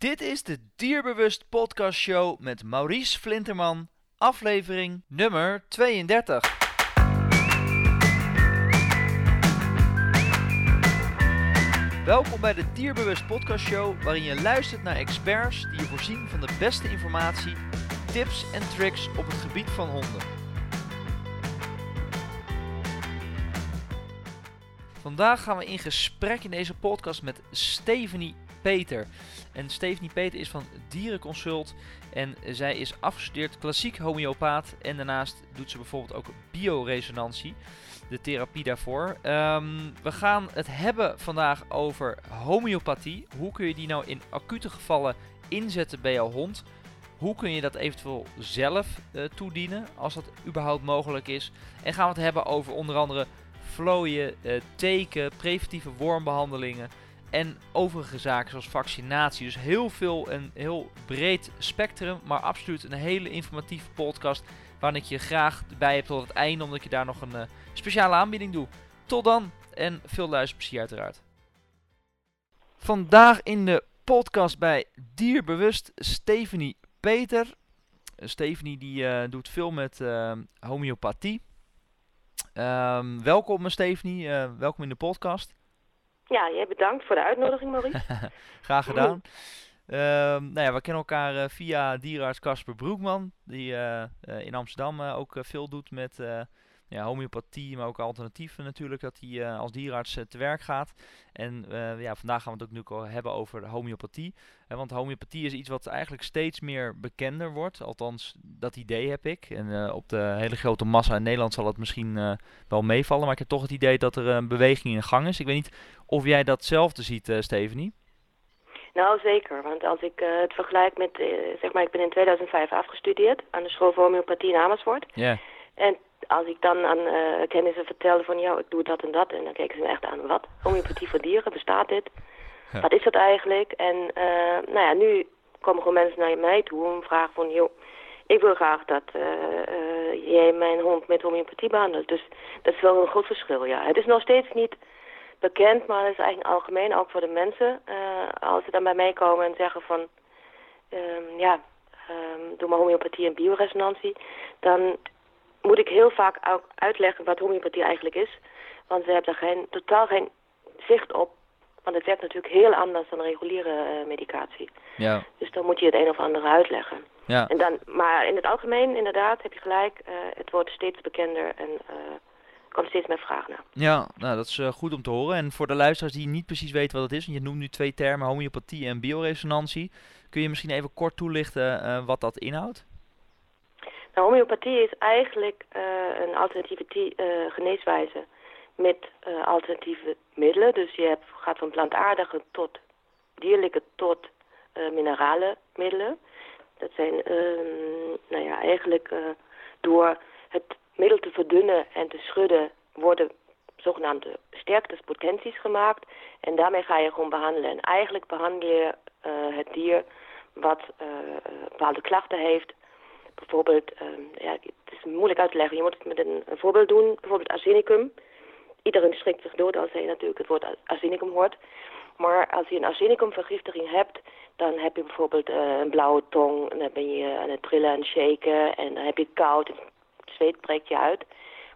Dit is de Dierbewust Podcast Show met Maurice Flinterman, aflevering nummer 32. Welkom bij de Dierbewust Podcast Show, waarin je luistert naar experts die je voorzien van de beste informatie, tips en tricks op het gebied van honden. Vandaag gaan we in gesprek in deze podcast met Stephanie Peter. En Stephanie Peter is van Dierenconsult en zij is afgestudeerd klassiek homeopaat. En daarnaast doet ze bijvoorbeeld ook bioresonantie, de therapie daarvoor. Ehm, we gaan het hebben vandaag over homeopathie. Hoe kun je die nou in acute gevallen inzetten bij jouw hond? Hoe kun je dat eventueel zelf uh, toedienen, als dat überhaupt mogelijk is? En gaan we het hebben over onder andere vlooien, uh, teken, preventieve wormbehandelingen en overige zaken zoals vaccinatie. Dus heel veel en heel breed spectrum, maar absoluut een hele informatieve podcast waarin ik je graag bij heb tot het einde, omdat ik je daar nog een uh, speciale aanbieding doe. Tot dan en veel luisterplezier uiteraard. Vandaag in de podcast bij Dierbewust Stephanie Peter. Stephanie die uh, doet veel met uh, homeopathie. Um, welkom Stephanie, welkom in de podcast. Ja, jij bedankt voor de uitnodiging, Maurice. Graag gedaan. Um, nou ja, we kennen elkaar uh, via dierenarts Casper Broekman, die uh, uh, in Amsterdam ook veel doet met ja, homeopathie, maar ook alternatieven natuurlijk, dat hij als dierenarts te werk gaat. En ja, vandaag gaan we het ook nu hebben over homeopathie. want homeopathie is iets wat eigenlijk steeds meer bekender wordt, althans dat idee heb ik. En op de hele grote massa in Nederland zal het misschien wel meevallen, maar ik heb toch het idee dat er een beweging in gang is. Ik weet niet of jij datzelfde ziet, Stephanie. Nou, zeker. Want als ik uh, het vergelijk met, uh, zeg maar, ik ben in 2005 afgestudeerd aan de school voor homeopathie in Amersfoort. Ja. En als ik dan aan uh, kennissen vertelde van, ja, ik doe dat en dat. En dan keken ze me echt aan, wat? Homeopathie voor dieren, bestaat dit? Ja. Wat is dat eigenlijk? En, nou ja, nu komen gewoon mensen naar mij toe en vragen van, joh, ik wil graag dat jij mijn hond met homeopathie behandelt. Dus dat is wel een groot verschil, ja. Het is nog steeds niet bekend, maar het is eigenlijk algemeen, ook voor de mensen. Uh, als ze dan bij mij komen en zeggen van, um, ja, um, doe maar homeopathie en bioresonantie, dan moet ik heel vaak ook uitleggen wat homeopathie eigenlijk is. Want ze hebben daar geen, totaal geen zicht op. Want het werkt natuurlijk heel anders dan reguliere uh, medicatie. Ja. Dus dan moet je het een of ander uitleggen. Ja. En dan, maar in het algemeen, inderdaad, heb je gelijk. Uh, het wordt steeds bekender en komt steeds meer vragen naar. Ja, nou, dat is uh, goed om te horen. En voor de luisteraars die niet precies weten wat het is, want je noemt nu twee termen, homeopathie en bioresonantie. Kun je misschien even kort toelichten uh, wat dat inhoudt? Nou, homeopathie is eigenlijk uh, een alternatieve geneeswijze met alternatieve middelen. Dus je hebt, gaat van plantaardige tot dierlijke tot minerale middelen. Dat zijn, ehm, nou ja, eigenlijk door het middel te verdunnen en te schudden worden zogenaamde sterktes, potenties gemaakt. En daarmee ga je gewoon behandelen. En eigenlijk behandel je uh, het dier wat uh, bepaalde klachten heeft. Bijvoorbeeld, uh, ja, het is moeilijk uit te leggen. Je moet het met een, voorbeeld doen. Bijvoorbeeld arsenicum. Iedereen schrikt zich dood als hij natuurlijk het woord arsenicum hoort. Maar als je een arsenicumvergiftiging hebt, dan heb je bijvoorbeeld een blauwe tong. En dan ben je aan het trillen en shaken. En dan heb je koud zweet breekt je uit.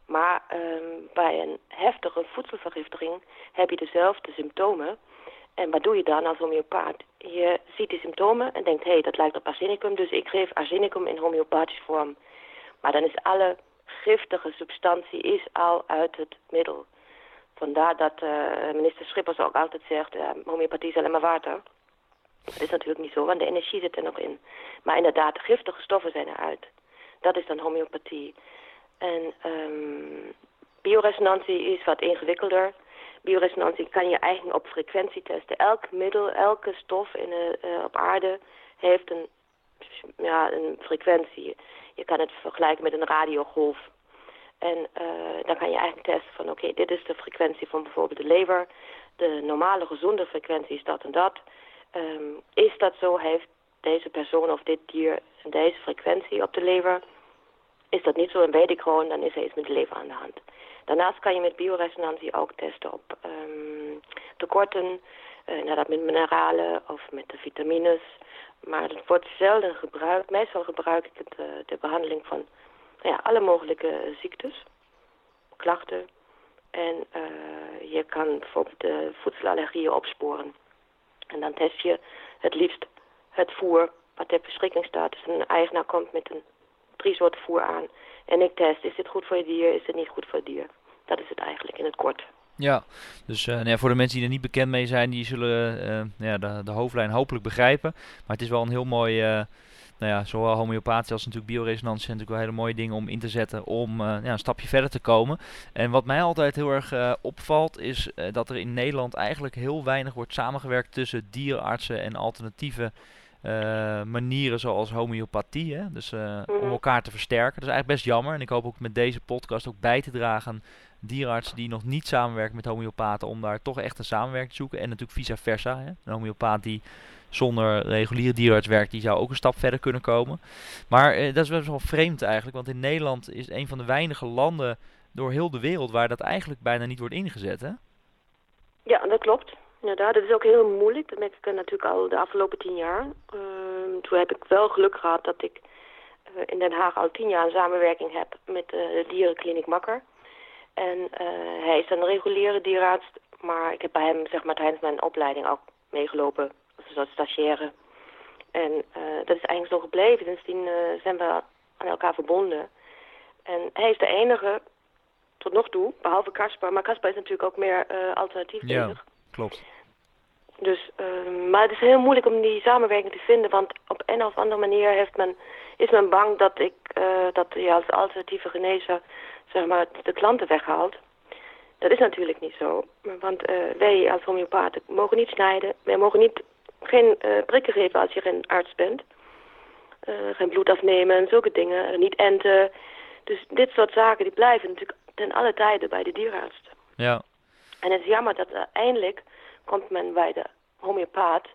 Maar um, bij een heftige voedselvergiftiging heb je dezelfde symptomen. En wat doe je dan als homeopaat? Je ziet die symptomen en denkt, hé, hey, dat lijkt op arsenicum, dus ik geef arsenicum in homeopathische vorm. Maar dan is alle giftige substantie is al uit het middel. Vandaar dat uh, minister Schippers ook altijd zegt, uh, homeopathie is alleen maar water. Dat is natuurlijk niet zo, want de energie zit er nog in. Maar inderdaad, de giftige stoffen zijn eruit. Dat is dan homeopathie. En um, bioresonantie is wat ingewikkelder. Bioresonantie kan je eigenlijk op frequentie testen. Elk middel, elke stof in uh, op aarde heeft een, ja, een frequentie. Je kan het vergelijken met een radiogolf. En uh, dan kan je eigenlijk testen van oké, dit is de frequentie van bijvoorbeeld de lever. De normale gezonde frequentie is dat en dat. Um, is dat zo, heeft deze persoon of dit dier deze frequentie op de lever. Is dat niet zo en weet ik gewoon, dan is er iets met de lever aan de hand. Daarnaast kan je met bioresonantie ook testen op um, tekorten, nou, dat met mineralen of met de vitamines. Maar het wordt zelden gebruikt. Meestal gebruik ik het de behandeling van nou ja, alle mogelijke ziektes, klachten. En uh, je kan bijvoorbeeld de voedselallergieën opsporen. En dan test je het liefst het voer wat ter beschikking staat. Dus een eigenaar komt met een drie soorten voer aan. En ik test, is dit goed voor je dier, is dit niet goed voor het dier. Dat is het eigenlijk in het kort. Ja, dus uh, nou ja, voor de mensen die er niet bekend mee zijn, die zullen uh, ja, de, de, hoofdlijn hopelijk begrijpen. Maar het is wel een heel mooi, uh, nou ja, zowel homeopathie als natuurlijk bioresonantie zijn natuurlijk wel hele mooie dingen om in te zetten om ja, een stapje verder te komen. En wat mij altijd heel erg opvalt is dat er in Nederland eigenlijk heel weinig wordt samengewerkt tussen dierenartsen en alternatieve manieren zoals homeopathie. Hè? Dus om mhm. elkaar te versterken. Dat is eigenlijk best jammer. En ik hoop ook met deze podcast ook bij te dragen dierenartsen die nog niet samenwerken met homeopaten om daar toch echt een samenwerking te zoeken. En natuurlijk vice versa. Hè. Een homeopaat die zonder reguliere dierenarts werkt, die zou ook een stap verder kunnen komen. Maar eh, dat is best wel vreemd eigenlijk, want in Nederland is een van de weinige landen door heel de wereld waar dat eigenlijk bijna niet wordt ingezet. Hè? Ja, dat klopt. Inderdaad, dat is ook heel moeilijk. Dat merk ik natuurlijk al de afgelopen tien jaar. Uh, toen heb ik wel geluk gehad dat ik uh, in Den Haag al tien jaar een samenwerking heb met de dierenkliniek Makker. En uh, hij is een reguliere dierenarts, maar ik heb bij hem zeg maar, tijdens mijn opleiding ook meegelopen, zoals stagiaire. En dat is eigenlijk zo gebleven. Sindsdien zijn we aan elkaar verbonden. En hij is de enige, tot nog toe, behalve Caspar. Maar Caspar is natuurlijk ook meer alternatief ja, klopt. Dus, maar het is heel moeilijk om die samenwerking te vinden, want op een of andere manier heeft men, is men bang dat ik, dat je als alternatieve genezer zeg maar, de klanten weghaalt. Dat is natuurlijk niet zo. Want uh, wij als homeopaten mogen niet snijden. Wij mogen niet, geen uh, prikken geven als je geen arts bent. Uh, geen bloed afnemen en zulke dingen. niet enten. Dus dit soort zaken die blijven natuurlijk ten alle tijden bij de dierenarts. Ja. En het is jammer dat eindelijk komt men bij de homeopaat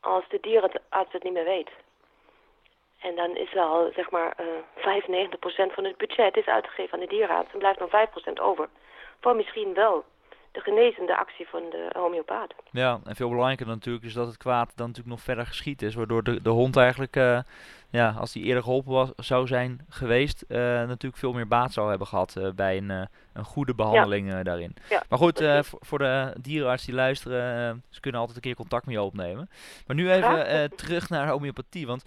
als de dierenarts het niet meer weet. En dan is al, zeg maar, uh, 95% van het budget is uitgegeven aan de dierenarts. En blijft nog 5% over. Voor misschien wel de genezende actie van de homeopaat. Ja, en veel belangrijker natuurlijk is dat het kwaad dan natuurlijk nog verder geschiet is. Waardoor de, de hond eigenlijk, uh, ja, als die eerder geholpen was, zou zijn geweest, uh, natuurlijk veel meer baat zou hebben gehad uh, bij een, een goede behandeling ja. daarin. Ja, maar goed, voor de dierenarts die luisteren, ze kunnen altijd een keer contact met je opnemen. Maar nu even terug naar homeopathie, want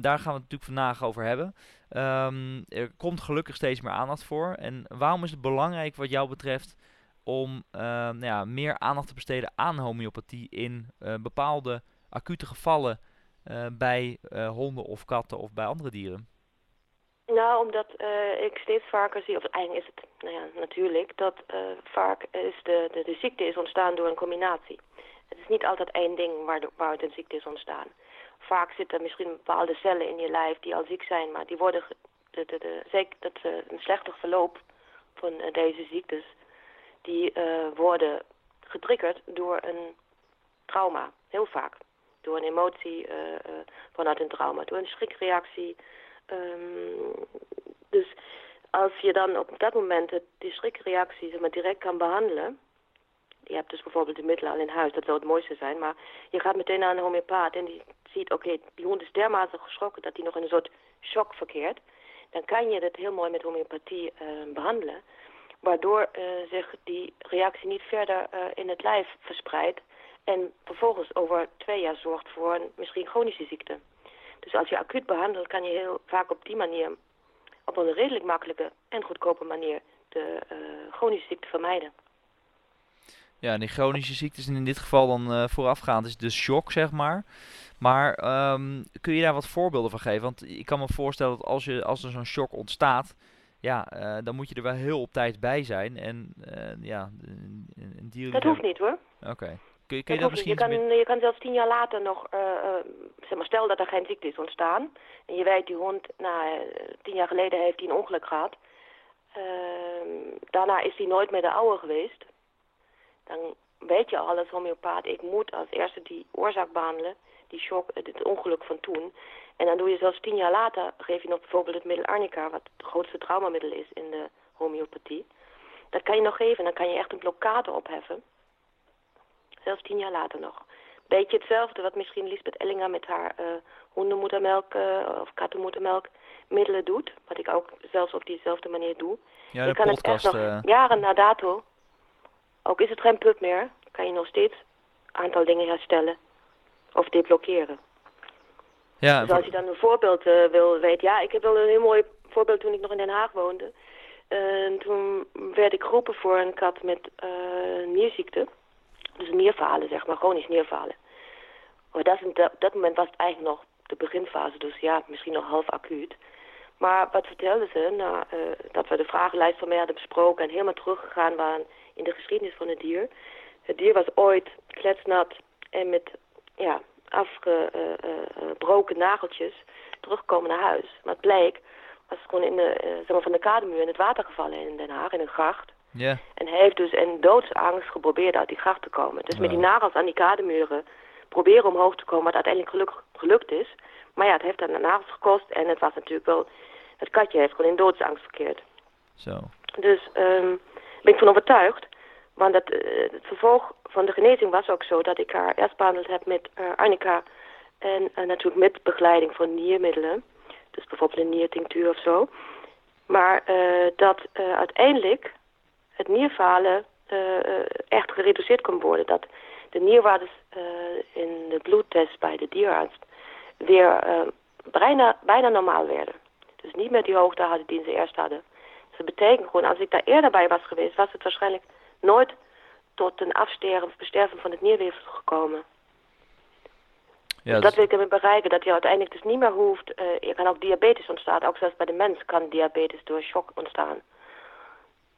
daar gaan we het natuurlijk vandaag over hebben. Um, er komt gelukkig steeds meer aandacht voor. En waarom is het belangrijk wat jou betreft om uh, nou ja, meer aandacht te besteden aan homeopathie in uh, bepaalde acute gevallen bij honden of katten of bij andere dieren? Nou, omdat ik steeds vaker zie, of eigenlijk is het nou ja, natuurlijk, dat vaak is de, de, ziekte is ontstaan door een combinatie. Het is niet altijd één ding waar, de, waar de ziekte is ontstaan vaak zitten misschien bepaalde cellen in je lijf die al ziek zijn, maar die worden, de, de, de, zeker dat uh, een slechter verloop van deze ziektes, die uh, worden getriggerd door een trauma, heel vaak. Door een emotie vanuit een trauma, door een schrikreactie. Um, dus als je dan op dat moment die schrikreactie zeg maar, direct kan behandelen, je hebt dus bijvoorbeeld de middelen al in huis, dat zou het mooiste zijn. Maar je gaat meteen naar een homeopaat en die ziet, oké, die hond is dermate geschrokken dat hij nog in een soort shock verkeert. Dan kan je dat heel mooi met homeopathie uh, behandelen. Waardoor uh, zich die reactie niet verder uh, in het lijf verspreidt. En vervolgens over twee jaar zorgt voor een misschien chronische ziekte. Dus als je acuut behandelt, kan je heel vaak op die manier, op een redelijk makkelijke en goedkope manier, de chronische ziekte vermijden. Ja, die chronische ziektes en in dit geval dan uh, voorafgaand is de shock, zeg maar. Maar um, kun je daar wat voorbeelden van geven? Want ik kan me voorstellen dat als, je, als er zo'n shock ontstaat, ja, uh, dan moet je er wel heel op tijd bij zijn. En uh, ja, een dieren... Dat hoeft niet hoor. Oké. Okay. Kun, je, kun je dat, misschien... Je kan, je kan zelfs tien jaar later nog, zeg maar, stel dat er geen ziekte is ontstaan. En je weet, die hond, nou, tien jaar geleden heeft hij een ongeluk gehad. Ehm, daarna is hij nooit meer de oude geweest dan weet je al als homeopaat, ik moet als eerste die oorzaak behandelen, die shock, het ongeluk van toen. En dan doe je zelfs tien jaar later, geef je nog bijvoorbeeld het middel arnica, wat het grootste traumamiddel is in de homeopathie. Dat kan je nog geven en dan kan je echt een blokkade opheffen. Zelfs tien jaar later nog. Beetje hetzelfde wat misschien Lisbeth Ellinger met haar uh, hondenmoedermelk of kattenmoedermelk middelen doet. Wat ik ook zelfs op diezelfde manier doe. Ja, de kan podcast, het echt nog jaren na dato, ook is het geen pub meer, kan je nog steeds een aantal dingen herstellen of deblokkeren. Ja, dus als je dan een voorbeeld uh, wil weten. Ja, ik heb wel een heel mooi voorbeeld toen ik nog in Den Haag woonde. Uh, toen werd ik geroepen voor een kat met uh, nierziekte. Dus nierfalen, zeg maar, chronisch nierfalen. Maar dat, op dat moment was het eigenlijk nog de beginfase, dus ja, misschien nog half acuut. Maar wat vertelden ze? Nou, dat we de vragenlijst van mij hadden besproken en helemaal teruggegaan waren in de geschiedenis van het dier. Het dier was ooit kletsnat en met ja, afgebroken nageltjes terugkomen naar huis. Maar het bleek, was gewoon in de, zeg maar van de kademuur in het water gevallen in Den Haag, in een gracht. En hij heeft dus in doodsangst geprobeerd uit die gracht te komen. Dus met die nagels aan die kademuren proberen omhoog te komen, wat uiteindelijk geluk, gelukt is. Maar ja, het heeft dan nagels gekost en het was natuurlijk wel... Het katje heeft gewoon in doodsangst verkeerd. Zo. Dus um, ben ik van overtuigd. Want dat, uh, het vervolg van de genezing was ook zo dat ik haar eerst behandeld heb met uh, arnica en uh, natuurlijk met begeleiding van niermiddelen. Dus bijvoorbeeld een niertinctuur of zo. Maar dat uiteindelijk het nierfalen echt gereduceerd kon worden. Dat de nierwaardes in de bloedtest bij de dierarts weer bijna, bijna normaal werden. Dus niet meer die hoogte hadden die ze eerst hadden. Dus dat betekent gewoon, als ik daar eerder bij was geweest, was het waarschijnlijk nooit tot een afsterven of besterven van het nierweefsel gekomen. Ja, dus dat wil ik ermee bereiken, dat je uiteindelijk dus niet meer hoeft... Uh, je kan ook diabetes ontstaan, ook zelfs bij de mens kan diabetes door shock ontstaan.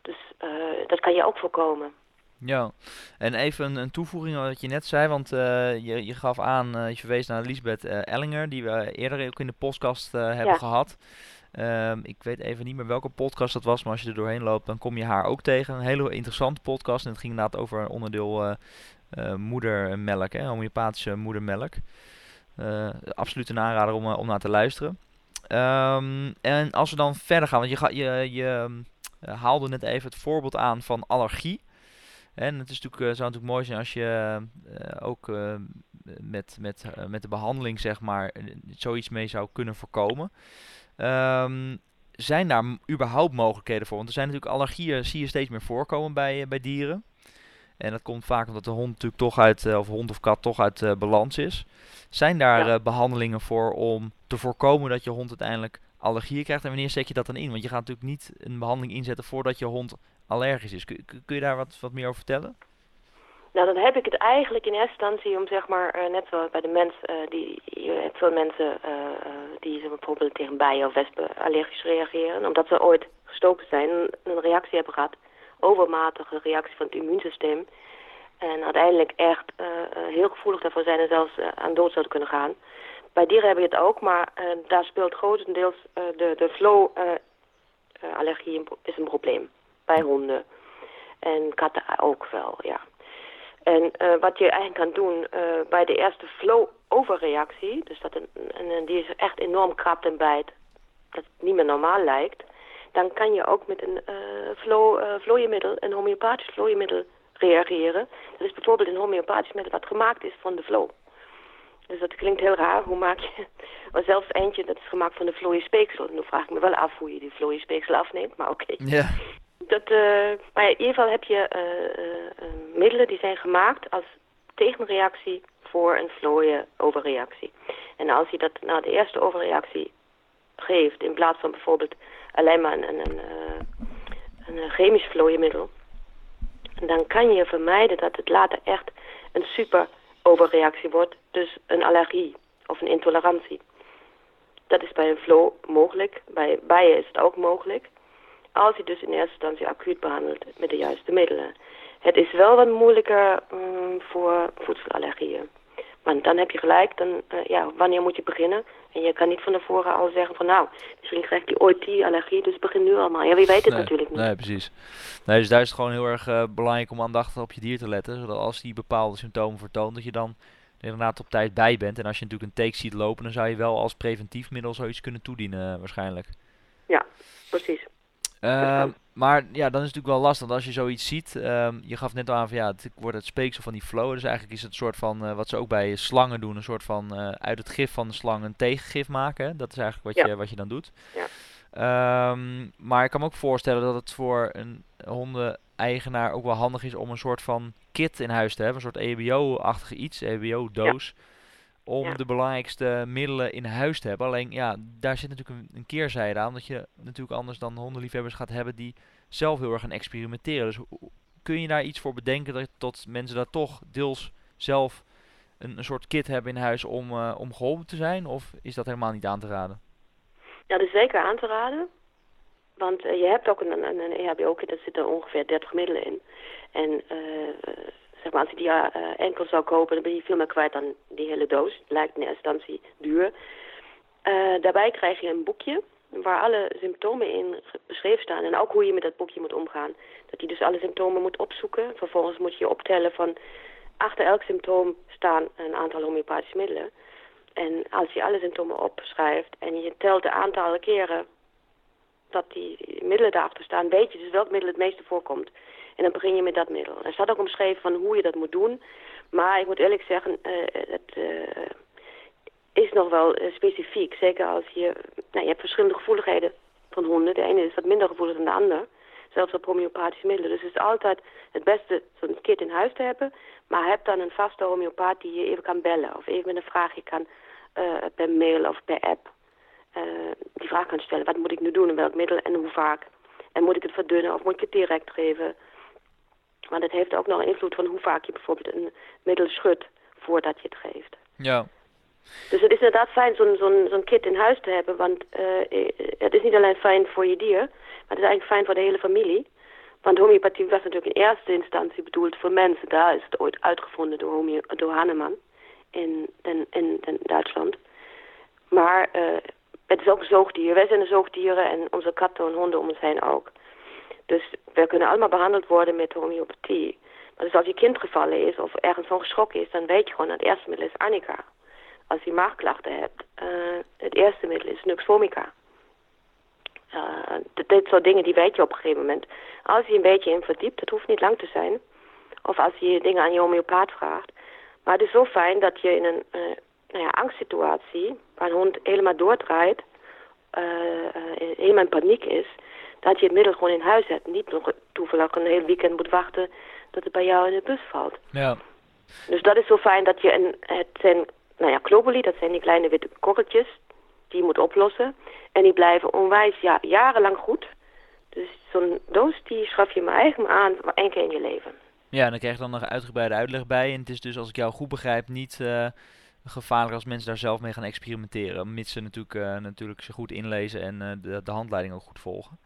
Dus uh, dat kan je ook voorkomen. Ja, en even een, toevoeging wat je net zei, want uh, je, je gaf aan, je verwees naar Lisbeth Ellinger, die we eerder ook in de podcast hebben ja. gehad. Um, ik weet even niet meer welke podcast dat was, maar als je er doorheen loopt, dan kom je haar ook tegen. Een hele interessante podcast. En het ging inderdaad over een onderdeel uh, uh, moedermelk, hè, homeopathische moedermelk. Uh, absoluut een aanrader om, om naar te luisteren. Um, en als we dan verder gaan, want je, ga, je, je haalde net even het voorbeeld aan van allergie. En het is natuurlijk, zou natuurlijk mooi zijn als je ook met, met, met de behandeling, zeg maar, zoiets mee zou kunnen voorkomen. Um, zijn daar überhaupt mogelijkheden voor? Want er zijn natuurlijk allergieën, zie je steeds meer voorkomen bij, eh, bij dieren. En dat komt vaak omdat de hond natuurlijk toch uit, eh, of hond of kat toch uit uh, balans is. Zijn daar ja. uh, behandelingen voor om te voorkomen dat je hond uiteindelijk allergieën krijgt? En wanneer zet je dat dan in? Want je gaat natuurlijk niet een behandeling inzetten voordat je hond allergisch is. Kun, kun je daar wat, wat meer over vertellen? Nou, dan heb ik het eigenlijk in eerste instantie om zeg maar, uh, net zoals bij de mens, uh, die, je hebt veel mensen uh, die bijvoorbeeld tegen bijen of wespen allergisch reageren, omdat ze ooit gestoken zijn en een reactie hebben gehad, overmatige reactie van het immuunsysteem. En uiteindelijk echt heel gevoelig daarvoor zijn en zelfs aan dood zouden kunnen gaan. Bij dieren hebben je het ook, maar daar speelt grotendeels de, de flow-allergie is een probleem. Bij honden. En katten ook wel, ja. En uh, wat je eigenlijk kan doen uh, bij de eerste flow-overreactie, dus dat een, een, die is echt enorm krabt en bijt, dat het niet meer normaal lijkt, dan kan je ook met een uh, flow, vlooienmiddel, een homeopathisch vlooienmiddel reageren. Dat is bijvoorbeeld een homeopathisch middel wat gemaakt is van de flow. Dus dat klinkt heel raar. Hoe maak je... Maar zelfs eentje, dat is gemaakt van de vlooienspeksel. En nu vraag ik me wel af hoe je die vlooienspeksel afneemt, maar oké. Ja dat, uh, maar in ieder geval heb je uh, uh, middelen die zijn gemaakt als tegenreactie voor een vlooien overreactie. En als je dat na de eerste overreactie geeft, in plaats van bijvoorbeeld alleen maar een, een, een, een chemisch vlooienmiddel, dan kan je vermijden dat het later echt een super overreactie wordt, dus een allergie of een intolerantie. Dat is bij een flow mogelijk, bij bijen is het ook mogelijk als je dus in eerste instantie acuut behandelt met de juiste middelen. Het is wel wat moeilijker um, voor voedselallergieën. Want dan heb je gelijk, dan, uh, ja, wanneer moet je beginnen? En je kan niet van tevoren al zeggen van nou, misschien krijg je ooit die allergie, dus begin nu allemaal. Ja, wie weet het natuurlijk niet. Nee, precies. Nee, dus daar is het gewoon heel erg uh, belangrijk om aandachtig op je dier te letten. Zodat als die bepaalde symptomen vertoont, dat je dan inderdaad op tijd bij bent. En als je natuurlijk een take ziet lopen, dan zou je wel als preventief middel zoiets kunnen toedienen waarschijnlijk. Ja, precies. Uh, maar ja, dan is het natuurlijk wel lastig als je zoiets ziet. Ehm, je gaf net al aan van ja, het wordt het speeksel van die flow. Dus eigenlijk is het een soort van, eh, wat ze ook bij slangen doen, een soort van eh, uit het gif van de slang een tegengif maken. Dat is eigenlijk wat, je, wat je dan doet. Ja. Ehm, maar ik kan me ook voorstellen dat het voor een hondeneigenaar ook wel handig is om een soort van kit in huis te hebben. Een soort EBO-achtige iets, EBO-doos. Om de belangrijkste middelen in huis te hebben. Alleen ja, daar zit natuurlijk een, een keerzijde aan. Dat je natuurlijk anders dan hondenliefhebbers gaat hebben die zelf heel erg gaan experimenteren. Dus kun je daar iets voor bedenken dat tot mensen daar toch deels zelf een, een soort kit hebben in huis om, uh, om geholpen te zijn? Of is dat helemaal niet aan te raden? Ja, dat is zeker aan te raden. Want uh, je hebt ook een, een, een EHBO-kit, daar zitten ongeveer 30 middelen in. En uh, als je die uh, enkel zou kopen, dan ben je veel meer kwijt dan die hele doos. Lijkt in eerste instantie duur. daarbij krijg je een boekje waar alle symptomen in beschreven staan. En ook hoe je met dat boekje moet omgaan. Dat je dus alle symptomen moet opzoeken. Vervolgens moet je optellen van achter elk symptoom staan een aantal homeopathische middelen. En als je alle symptomen opschrijft en je telt de aantallen keren dat die middelen daarachter staan, weet je dus welk middel het meeste voorkomt. En dan begin je met dat middel. Er staat ook omschreven van hoe je dat moet doen. Maar ik moet eerlijk zeggen, uh, het uh, is nog wel uh, specifiek. Zeker als je, nou, je hebt verschillende gevoeligheden van honden. De ene is wat minder gevoelig dan de ander. Zelfs op homeopathische middelen. Dus het is altijd het beste zo'n kit in huis te hebben. Maar heb dan een vaste homeopaat die je even kan bellen. Of even met een vraagje kan per mail of per app uh, die vraag kan stellen. Wat moet ik nu doen en welk middel en hoe vaak? En moet ik het verdunnen of moet ik het direct geven? Maar dat heeft ook nog een invloed van hoe vaak je bijvoorbeeld een middel schudt voordat je het geeft. Ja. Dus het is inderdaad fijn zo'n zo'n zo'n kit in huis te hebben, want uh, het is niet alleen fijn voor je dier, maar het is eigenlijk fijn voor de hele familie. Want homeopathie was natuurlijk in eerste instantie bedoeld voor mensen. Daar is het ooit uitgevonden door, homeo door Hahnemann in, in, in, in Duitsland. Maar uh, het is ook zoogdier. Wij zijn de zoogdieren en onze katten en honden om ons heen ook. Dus we kunnen allemaal behandeld worden met homeopathie. Maar dus als je kind gevallen is of ergens van geschrokken is, dan weet je gewoon dat het eerste middel is arnica. Als je maagklachten hebt, uh, het eerste middel is nux vomica. Uh, dit soort dingen die weet je op een gegeven moment. Als je een beetje in verdiept, het hoeft niet lang te zijn. Of als je dingen aan je homeopaat vraagt. Maar het is zo fijn dat je in een uh, nou ja, angstsituatie, waar een hond helemaal doordraait, helemaal in paniek is, dat je het middel gewoon in huis hebt. Niet nog toevallig een heel weekend moet wachten dat het bij jou in de bus valt. Ja. Dus dat is zo fijn dat je een, het zijn, nou ja, globally, dat zijn die kleine witte korreltjes, die je moet oplossen. En die blijven onwijs ja, jarenlang goed. Dus zo'n doos, die schaf je maar eigen aan één keer in je leven. Ja, en dan krijg je dan nog uitgebreide uitleg bij. En het is dus, als ik jou goed begrijp, niet... Uh gevaarlijk als mensen daar zelf mee gaan experimenteren. Mits ze natuurlijk, uh, natuurlijk ze goed inlezen en uh, de, de handleiding ook goed volgen.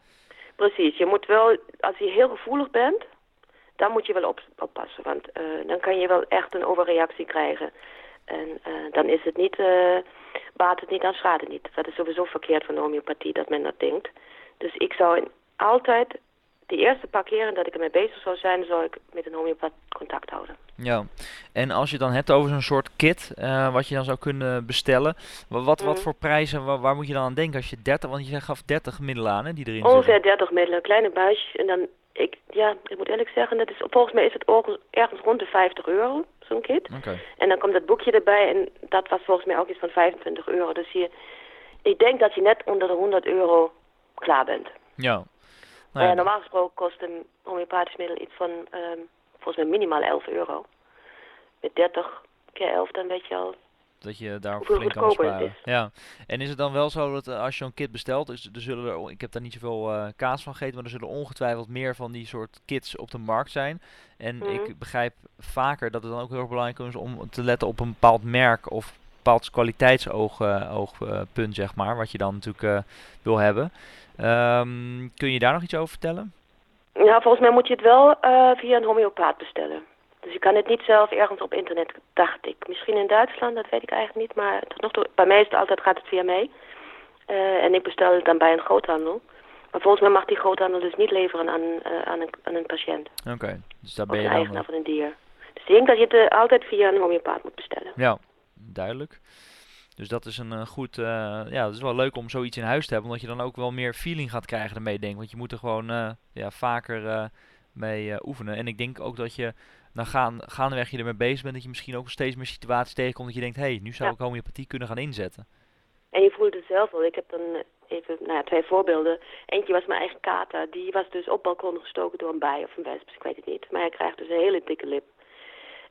Precies, je moet wel, als je heel gevoelig bent, dan moet je wel op, oppassen. Want uh, dan kan je wel echt een overreactie krijgen. En dan is het niet, baat het niet, dan schaadt het niet. Dat is sowieso verkeerd van de homeopathie, dat men dat denkt. Dus ik zou altijd de eerste paar keren dat ik ermee bezig zou zijn, zou ik met een homeopaat contact houden. Ja, en als je dan hebt over zo'n soort kit, uh, wat je dan zou kunnen bestellen, wat, wat, wat mhm. voor prijzen, waar, waar, moet je dan aan denken als je 30, want je gaf 30 middelen aan hè, die erin Ongeveer zitten? 30 middelen, kleine buisjes en dan, ik, ja, ik moet eerlijk zeggen, dat is, volgens mij is het ergens rond de 50 euro, zo'n kit. Okay. En dan komt dat boekje erbij en dat was volgens mij ook iets van 25 euro. Dus je, ik denk dat je net onder de 100 euro klaar bent. Ja, nou ja. normaal gesproken kost een homeopathisch middel iets van um, volgens mij minimaal 11 euro. Met 30 keer 11 dan weet je al dat je daar flink kan sparen. Ja. En is het dan wel zo dat uh, als je een kit bestelt, dus er zullen er, ik heb daar niet zoveel uh, kaas van gegeten, maar er zullen ongetwijfeld meer van die soort kits op de markt zijn. En mm ik begrijp vaker dat het dan ook heel erg belangrijk is om te letten op een bepaald merk of bepaald kwaliteitsoogpunt, uh, zeg maar, wat je dan natuurlijk wil hebben. Um, kun je daar nog iets over vertellen? Ja, volgens mij moet je het wel uh, via een homeopaat bestellen. Dus je kan het niet zelf ergens op internet, dacht ik. Misschien in Duitsland, dat weet ik eigenlijk niet. Maar tot nog toe, bij mij is het altijd, gaat het via mij. Uh, en ik bestel het dan bij een groothandel. Maar volgens mij mag die groothandel dus niet leveren aan, uh, aan, een, aan een patiënt. Oké, dus daar ben je dan... eigenaar van een dier. Dus ik denk dat je het altijd via een homeopaat moet bestellen. Ja, duidelijk. Dus dat is een uh, goed, uh, ja, dat is wel leuk om zoiets in huis te hebben, omdat je dan ook wel meer feeling gaat krijgen ermee, denk Want je moet er gewoon uh, ja, vaker mee oefenen. En ik denk ook dat je dan gaan, gaandeweg je ermee bezig bent, dat je misschien ook steeds meer situaties tegenkomt dat je denkt, hé, hey, nu zou ik homeopathie kunnen gaan inzetten. En je voelt het zelf wel. Ik heb dan even nou ja, twee voorbeelden. Eentje was mijn eigen kater. Die was dus op balkon gestoken door een bij of een wesp. Ik weet het niet. Maar hij krijgt dus een hele dikke lip.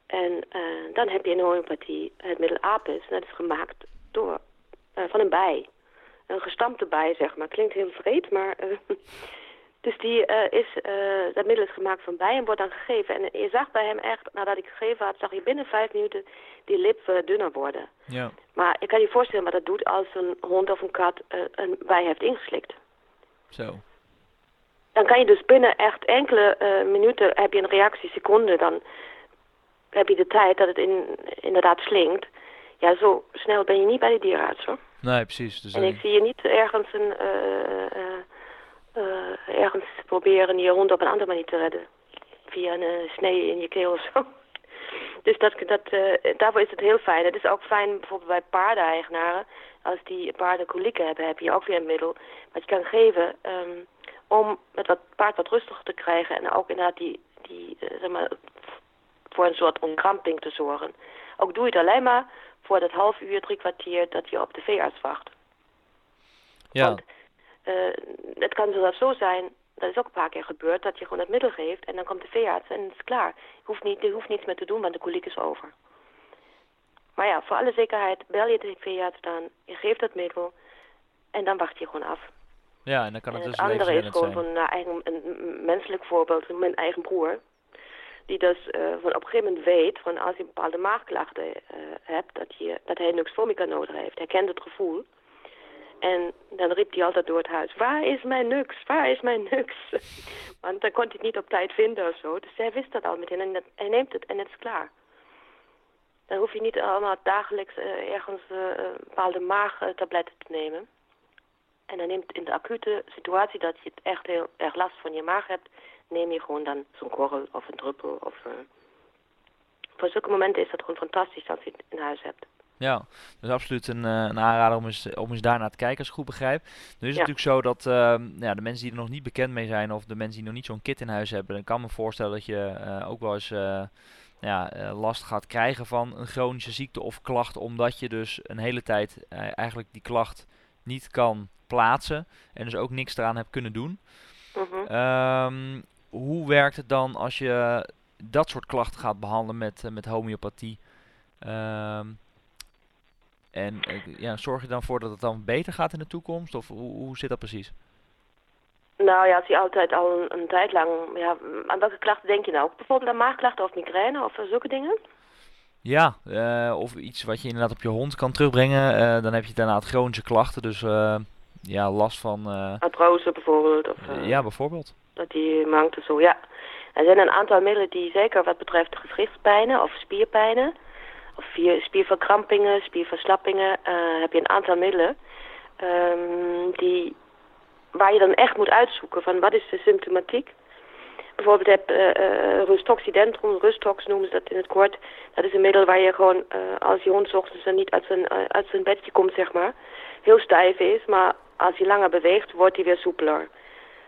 En uh, dan heb je in homeopathie het middel apis. Dat is gemaakt door, uh, van een bij. Een gestampte bij, zeg maar. Klinkt heel vreed, maar... Uh, dus die is, dat middel is gemaakt van bij en wordt dan gegeven. En je zag bij hem echt, nadat ik gegeven had, zag je binnen vijf minuten die lip dunner worden. Ja. Maar ik kan je voorstellen wat dat doet als een hond of een kat een bij heeft ingeslikt. Zo. Dan kan je dus binnen echt enkele minuten, heb je een reactie, seconden, dan heb je de tijd dat het in, inderdaad slinkt. Ja, zo snel ben je niet bij de dierenarts hoor. Nee, precies. Dus en ik zie je niet ergens, een, uh, uh, ergens proberen je hond op een andere manier te redden. Via een snee in je keel of zo. Dus dat, dat, daarvoor is het heel fijn. Het is ook fijn bijvoorbeeld bij paardeneigenaren. Als die paarden kolieken hebben, heb je ook weer een middel wat je kan geven um, om het wat, paard wat rustiger te krijgen. En ook inderdaad die, die zeg maar, voor een soort onkramping te zorgen. Ook doe je het alleen maar voor dat half uur, drie kwartier dat je op de veearts wacht. Ja. Want uh, het kan zelfs zo zijn, dat is ook een paar keer gebeurd, dat je gewoon het middel geeft en dan komt de veearts en het is klaar. Je hoeft, niet, je hoeft niets meer te doen, want de koliek is over. Maar ja, voor alle zekerheid bel je de veearts dan, je geeft het middel en dan wacht je gewoon af. Ja, en dan kan het, en dus andere is gewoon zijn. van eigen, een menselijk voorbeeld, mijn eigen broer die dus uh, van op een gegeven moment weet, van als je bepaalde maagklachten uh, hebt, dat, je, dat hij Nuxvomica nodig heeft. Hij kent het gevoel. En dan riep hij altijd door het huis, waar is mijn Nux, waar is mijn Nux? Want dan kon hij het niet op tijd vinden of zo. Dus hij wist dat al meteen en hij neemt het en het is klaar. Dan hoef je niet allemaal dagelijks uh, ergens bepaalde maagtabletten te nemen. En dan neemt in de acute situatie dat je het echt heel erg last van je maag hebt, neem je gewoon dan zo'n korrel of een druppel. Of, uh, voor zulke momenten is dat gewoon fantastisch als je het in huis hebt. Ja, dat is absoluut een, uh, een aanrader om eens, om eens daar naar te kijken, als ik goed begrijp. Nu is het ja. natuurlijk zo dat uh, ja, de mensen die er nog niet bekend mee zijn, of de mensen die nog niet zo'n kit in huis hebben, dan kan me voorstellen dat je uh, ook wel eens ja, last gaat krijgen van een chronische ziekte of klacht, omdat je dus een hele tijd eigenlijk die klacht niet kan plaatsen en dus ook niks eraan hebt kunnen doen. -huh. um, hoe werkt het dan als je dat soort klachten gaat behandelen met, uh, met homeopathie? Um, en uh, ja, zorg je dan voor dat het dan beter gaat in de toekomst? Of hoe, hoe zit dat precies? Nou ja, als je altijd al een, een, tijd lang... Ja, aan welke klachten denk je nou? Bijvoorbeeld aan maagklachten of migraine of zulke dingen? Ja, uh, of iets wat je inderdaad op je hond kan terugbrengen. dan heb je daarna chronische klachten, dus ja, last van... Artrose bijvoorbeeld? Of, ja, bijvoorbeeld die mankt zo, ja. Er zijn een aantal middelen die zeker wat betreft gewrichtspijnen of spierpijnen, of spierverkrampingen, spierverslappingen, uh, heb je een aantal middelen um, die, waar je dan echt moet uitzoeken van wat is de symptomatiek. Bijvoorbeeld heb uh, uh, rustoxidentron, rustox noemen ze dat in het kort. Dat is een middel waar je gewoon, uh, als je hond ochtends niet uit zijn, uit zijn bedje komt, zeg maar, heel stijf is. Maar als hij langer beweegt, wordt hij weer soepeler.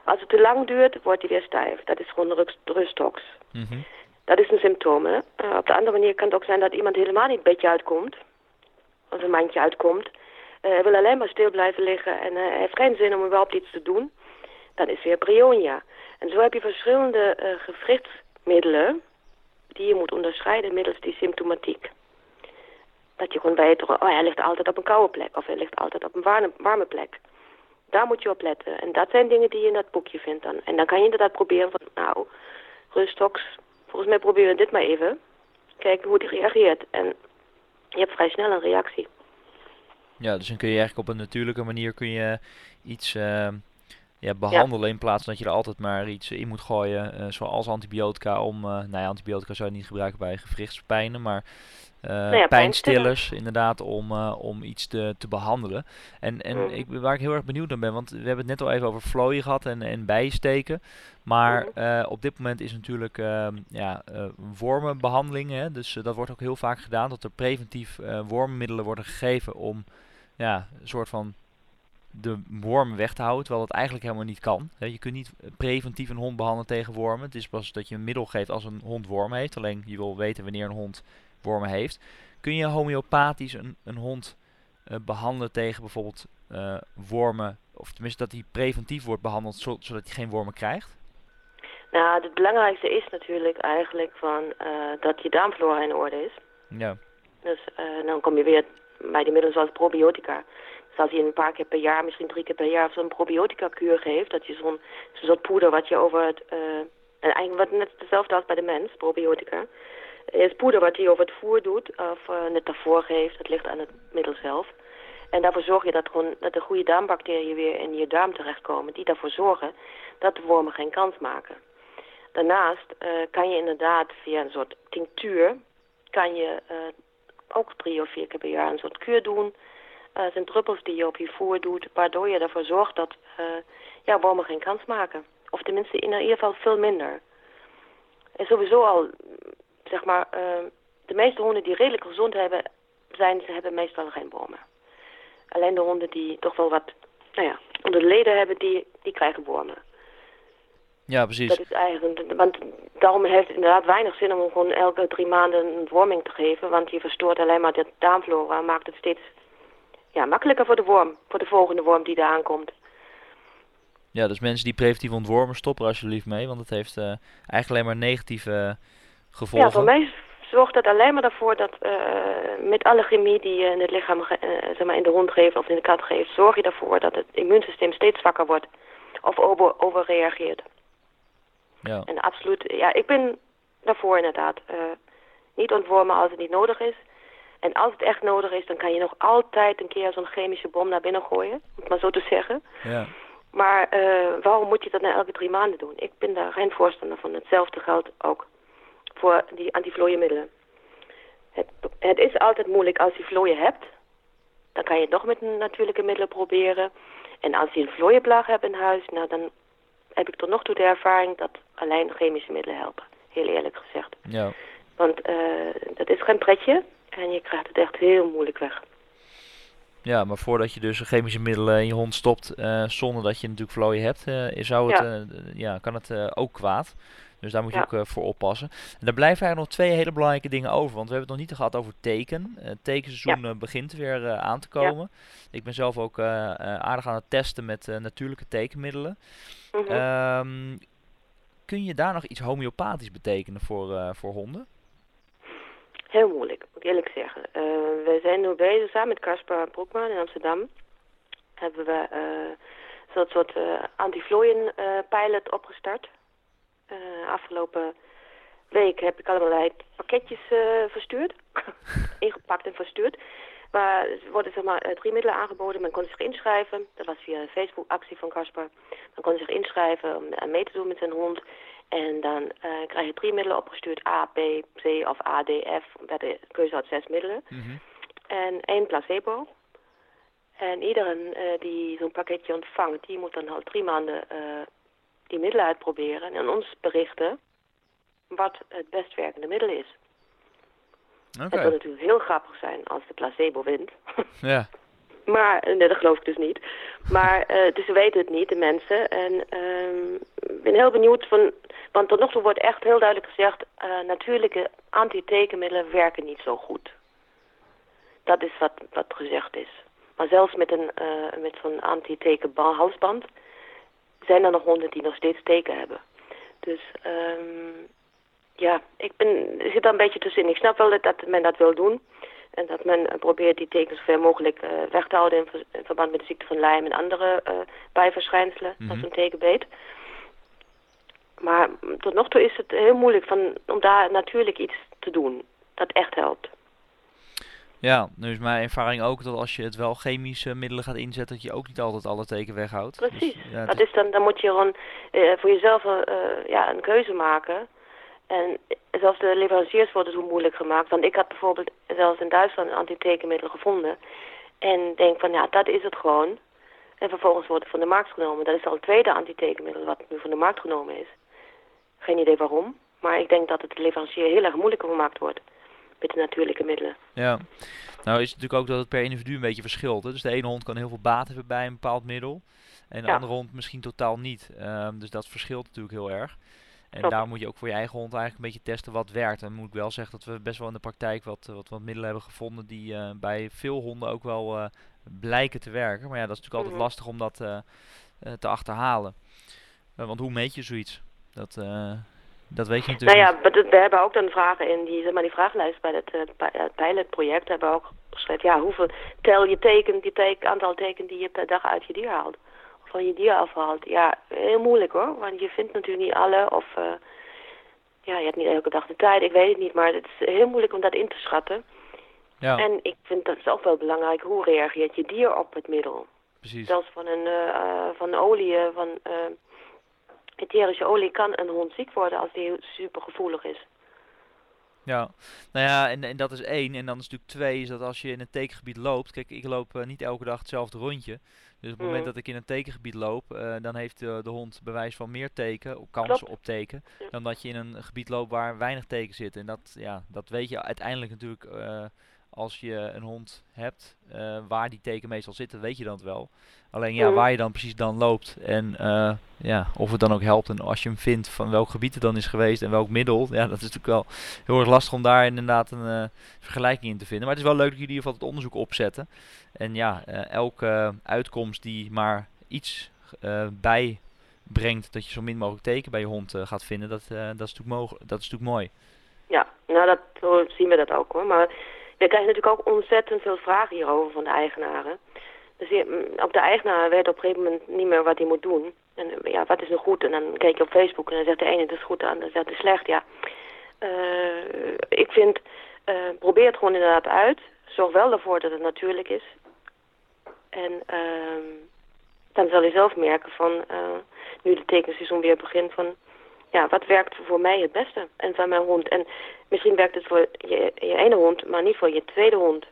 Als het te lang duurt, wordt hij weer stijf. Dat is gewoon rusttox. Mm -hmm. Dat is een symptoom. Hè? Uh, op de andere manier kan het ook zijn dat iemand helemaal niet het bedje uitkomt. Of een mandje uitkomt. Uh, hij wil alleen maar stil blijven liggen en uh, hij heeft geen zin om überhaupt iets te doen. Dan is weer brionia. En zo heb je verschillende uh, gewrichtsmiddelen die je moet onderscheiden middels die symptomatiek. Dat je gewoon weet, oh hij ligt altijd op een koude plek of hij ligt altijd op een warme, warme plek. Daar moet je op letten. En dat zijn dingen die je in dat boekje vindt dan. En dan kan je inderdaad proberen van, nou, Rustox, volgens mij proberen we dit maar even. Kijken hoe die reageert. En je hebt vrij snel een reactie. Ja, dus dan kun je eigenlijk op een natuurlijke manier kun je iets uh, ja, behandelen in plaats van dat je er altijd maar iets in moet gooien, zoals antibiotica om, nou ja, antibiotica zou je niet gebruiken bij gewrichtspijnen, maar uh, pijnstillers, inderdaad, om, om iets te, te behandelen. En, en mm. ik, waar ik heel erg benieuwd naar ben, want we hebben het net al even over vlooien gehad en, en bijsteken. Maar mm. op dit moment is natuurlijk uh, ja, wormenbehandeling, hè, dus dat wordt ook heel vaak gedaan, dat er preventief wormenmiddelen worden gegeven om ja, een soort van de wormen weg te houden, terwijl dat eigenlijk helemaal niet kan. je kunt niet preventief een hond behandelen tegen wormen. Het is pas dat je een middel geeft als een hond wormen heeft. Alleen je wil weten wanneer een hond wormen heeft. Kun je homeopathisch een, een hond uh, behandelen tegen bijvoorbeeld uh, wormen, of tenminste dat hij preventief wordt behandeld zodat hij geen wormen krijgt? Nou, het belangrijkste is natuurlijk eigenlijk van, uh, dat je darmflora in orde is. Ja. Dus dan kom je weer bij die middelen zoals probiotica. Als je een paar keer per jaar, misschien drie keer per jaar, zo'n probiotica-kuur geeft, dat je zo'n soort poeder wat je over het... en eigenlijk wat net hetzelfde als bij de mens, probiotica is poeder wat hij over het voer doet of net daarvoor geeft. Dat ligt aan het middel zelf. En daarvoor zorg je dat, gewoon, dat de goede darmbacteriën weer in je darm terechtkomen. Die daarvoor zorgen dat de wormen geen kans maken. Daarnaast uh, kan je inderdaad via een soort tinctuur... kan je ook drie of vier keer per jaar een soort kuur doen. Het zijn druppels die je op je voer doet... waardoor je ervoor zorgt dat ja, wormen geen kans maken. Of tenminste in ieder geval veel minder. En sowieso al zeg maar, uh, de meeste honden die redelijk gezond hebben, zijn, ze hebben meestal geen wormen. Alleen de honden die toch wel wat, nou ja, onder de leden hebben, die, die krijgen wormen. Ja, precies. Dat is eigenlijk, want daarom heeft het inderdaad weinig zin om gewoon elke drie maanden een worming te geven, want je verstoort alleen maar de darmflora maakt het steeds ja, makkelijker voor de worm, voor de volgende worm die daar aankomt. Ja, dus mensen die preventief ontwormen, stop er alsjeblieft mee, want het heeft uh, eigenlijk alleen maar negatieve ja, voor mij zorgt dat alleen maar ervoor dat uh, met alle chemie die je in het lichaam, uh, zeg maar in de hond geeft of in de kat geeft, zorg je ervoor dat het immuunsysteem steeds zwakker wordt of over, overreageert. Ja. En absoluut, ja, ik ben daarvoor inderdaad. Niet ontwormen als het niet nodig is. En als het echt nodig is, dan kan je nog altijd een keer zo'n chemische bom naar binnen gooien, om het maar zo te zeggen. Ja. Maar waarom moet je dat nou elke drie maanden doen? Ik ben daar geen voorstander van. Hetzelfde geldt ook voor die antivlooienmiddelen. Het, het is altijd moeilijk als je vlooien hebt. Dan kan je het nog met natuurlijke middelen proberen. En als je een vlooienplaag hebt in huis, nou dan heb ik tot nog toe de ervaring dat alleen chemische middelen helpen. Heel eerlijk gezegd. Ja. Want uh, dat is geen pretje en je krijgt het echt heel moeilijk weg. Ja, maar voordat je dus chemische middelen in je hond stopt uh, zonder dat je natuurlijk vlooien hebt, uh, zou het, ja. ja kan het ook kwaad. Dus daar moet je ook voor oppassen. En er blijven eigenlijk nog twee hele belangrijke dingen over. Want we hebben het nog niet gehad over teken. Het tekenseizoen ja. begint weer aan te komen. Ik ben zelf ook aardig aan het testen met natuurlijke tekenmiddelen. Mm -hmm. um, kun je daar nog iets homeopathisch betekenen voor, voor honden? Heel moeilijk, moet ik eerlijk zeggen. Uh, we zijn nu bezig samen met Caspar Broekman in Amsterdam. Hebben we uh, zo'n soort uh, anti-vlooien pilot opgestart. afgelopen week heb ik allemaal pakketjes verstuurd. Ingepakt en verstuurd. Maar er worden zeg maar drie middelen aangeboden. Men kon zich inschrijven. Dat was via een Facebook actie van Caspar. Men kon zich inschrijven om mee te doen met zijn hond. En dan uh, krijg je drie middelen opgestuurd, A, B, C of A, D, F, bij de keuze uit zes middelen. Mm -hmm. En één placebo. En iedereen uh, die zo'n pakketje ontvangt, die moet dan al drie maanden uh, die middelen uitproberen en ons berichten wat het best werkende middel is. Okay. Het zou natuurlijk heel grappig zijn als de placebo wint. Ja. Maar, nee, dat geloof ik dus niet. Maar, uh, dus ze weten het niet, de mensen. En uh, ik ben heel benieuwd van... Want tot nog toe wordt echt heel duidelijk gezegd... Uh, natuurlijke antitekenmiddelen werken niet zo goed. Dat is wat, wat gezegd is. Maar zelfs met, een, met zo'n antitekenhalsband... zijn er nog honden die nog steeds teken hebben. Dus... Um, ja, ik ben, zit daar een beetje tussenin. Ik snap wel dat, dat men dat wil doen... En dat men probeert die tekens zoveel mogelijk uh, weg te houden in, in, verband met de ziekte van Lyme en andere uh, bijverschijnselen, mm -hmm. als een tekenbeet. Maar tot nog toe is het heel moeilijk van, om daar natuurlijk iets te doen dat echt helpt. Ja, nu is mijn ervaring ook dat als je het wel chemische middelen gaat inzetten, dat je ook niet altijd alle teken weghoudt. Dus, Precies. ja, dat is dan, dan moet je gewoon uh, voor jezelf uh, ja, een keuze maken. En zelfs de leveranciers worden zo moeilijk gemaakt. Want ik had bijvoorbeeld zelfs in Duitsland een antitekenmiddel gevonden. En denk van ja, dat is het gewoon. En vervolgens wordt het van de markt genomen. Dat is al het tweede antitekenmiddel wat nu van de markt genomen is. Geen idee waarom. Maar ik denk dat het de leverancier heel erg moeilijker gemaakt wordt. Met de natuurlijke middelen. Ja. Nou is het natuurlijk ook dat het per individu een beetje verschilt. Hè? Dus de ene hond kan heel veel baat hebben bij een bepaald middel. En de andere hond misschien totaal niet. Um, dus dat verschilt natuurlijk heel erg. En daar moet je ook voor je eigen hond eigenlijk een beetje testen wat werkt. En moet ik wel zeggen dat we best wel in de praktijk wat, wat, wat middelen hebben gevonden die uh, bij veel honden ook wel uh, blijken te werken. Maar ja, dat is natuurlijk altijd mhm. lastig om dat uh, te achterhalen. want hoe meet je zoiets? Dat, dat weet je natuurlijk Nou ja, we hebben ook dan vragen in die, zeg maar, die vragenlijst bij het, het pilotproject. hebben we ook geschreven, ja, hoeveel tel je teken, die teken, aantal teken die je per dag uit je dier haalt van je dier afhaalt. Ja, heel moeilijk hoor. Want je vindt natuurlijk niet alle. Of uh, ja, je hebt niet elke dag de tijd. Ik weet het niet. Maar het is heel moeilijk om dat in te schatten. Ja. En ik vind dat is ook wel belangrijk. Hoe reageert je dier op het middel? Precies. Zelfs van een uh, van olie, van uh, etherische olie kan een hond ziek worden als die super gevoelig is. Ja, nou ja, en, en dat is één. En dan is natuurlijk twee, is dat als je in een tekengebied loopt. Kijk, ik loop uh, niet elke dag hetzelfde rondje. Dus op het moment mm. dat ik in een tekengebied loop, uh, dan heeft uh, de hond bewijs van meer teken, kansen op teken, dan dat je in een gebied loopt waar weinig teken zitten. En dat, ja, dat weet je uiteindelijk natuurlijk als je een hond hebt uh, waar die teken meestal zitten, weet je dat wel. Alleen ja, mm. waar je dan precies dan loopt en uh, ja, of het dan ook helpt en als je hem vindt van welk gebied het dan is geweest en welk middel, ja, dat is natuurlijk wel heel erg lastig om daar inderdaad een uh, vergelijking in te vinden. Maar het is wel leuk dat jullie in ieder geval het onderzoek opzetten. En ja, elke uitkomst die maar iets bijbrengt dat je zo min mogelijk teken bij je hond gaat vinden, dat, dat, is natuurlijk mogelijk, dat is natuurlijk mooi. Ja, nou dat zo zien we dat ook hoor. Maar we krijgen natuurlijk ook ontzettend veel vragen hierover van de eigenaren. Dus mm, op de eigenaar weet op een gegeven moment niet meer wat hij moet doen. En ja, wat is nu goed? En dan kijk je op Facebook en dan zegt de ene het is goed, de ander zegt het is slecht. Ja, uh, ik vind, uh, probeer het gewoon inderdaad uit. Zorg wel ervoor dat het natuurlijk is. En uh, dan zal je zelf merken van, nu de tekenseizoen weer begint, van ja, wat werkt voor mij het beste en van mijn hond. En misschien werkt het voor je, ene hond, maar niet voor je tweede hond.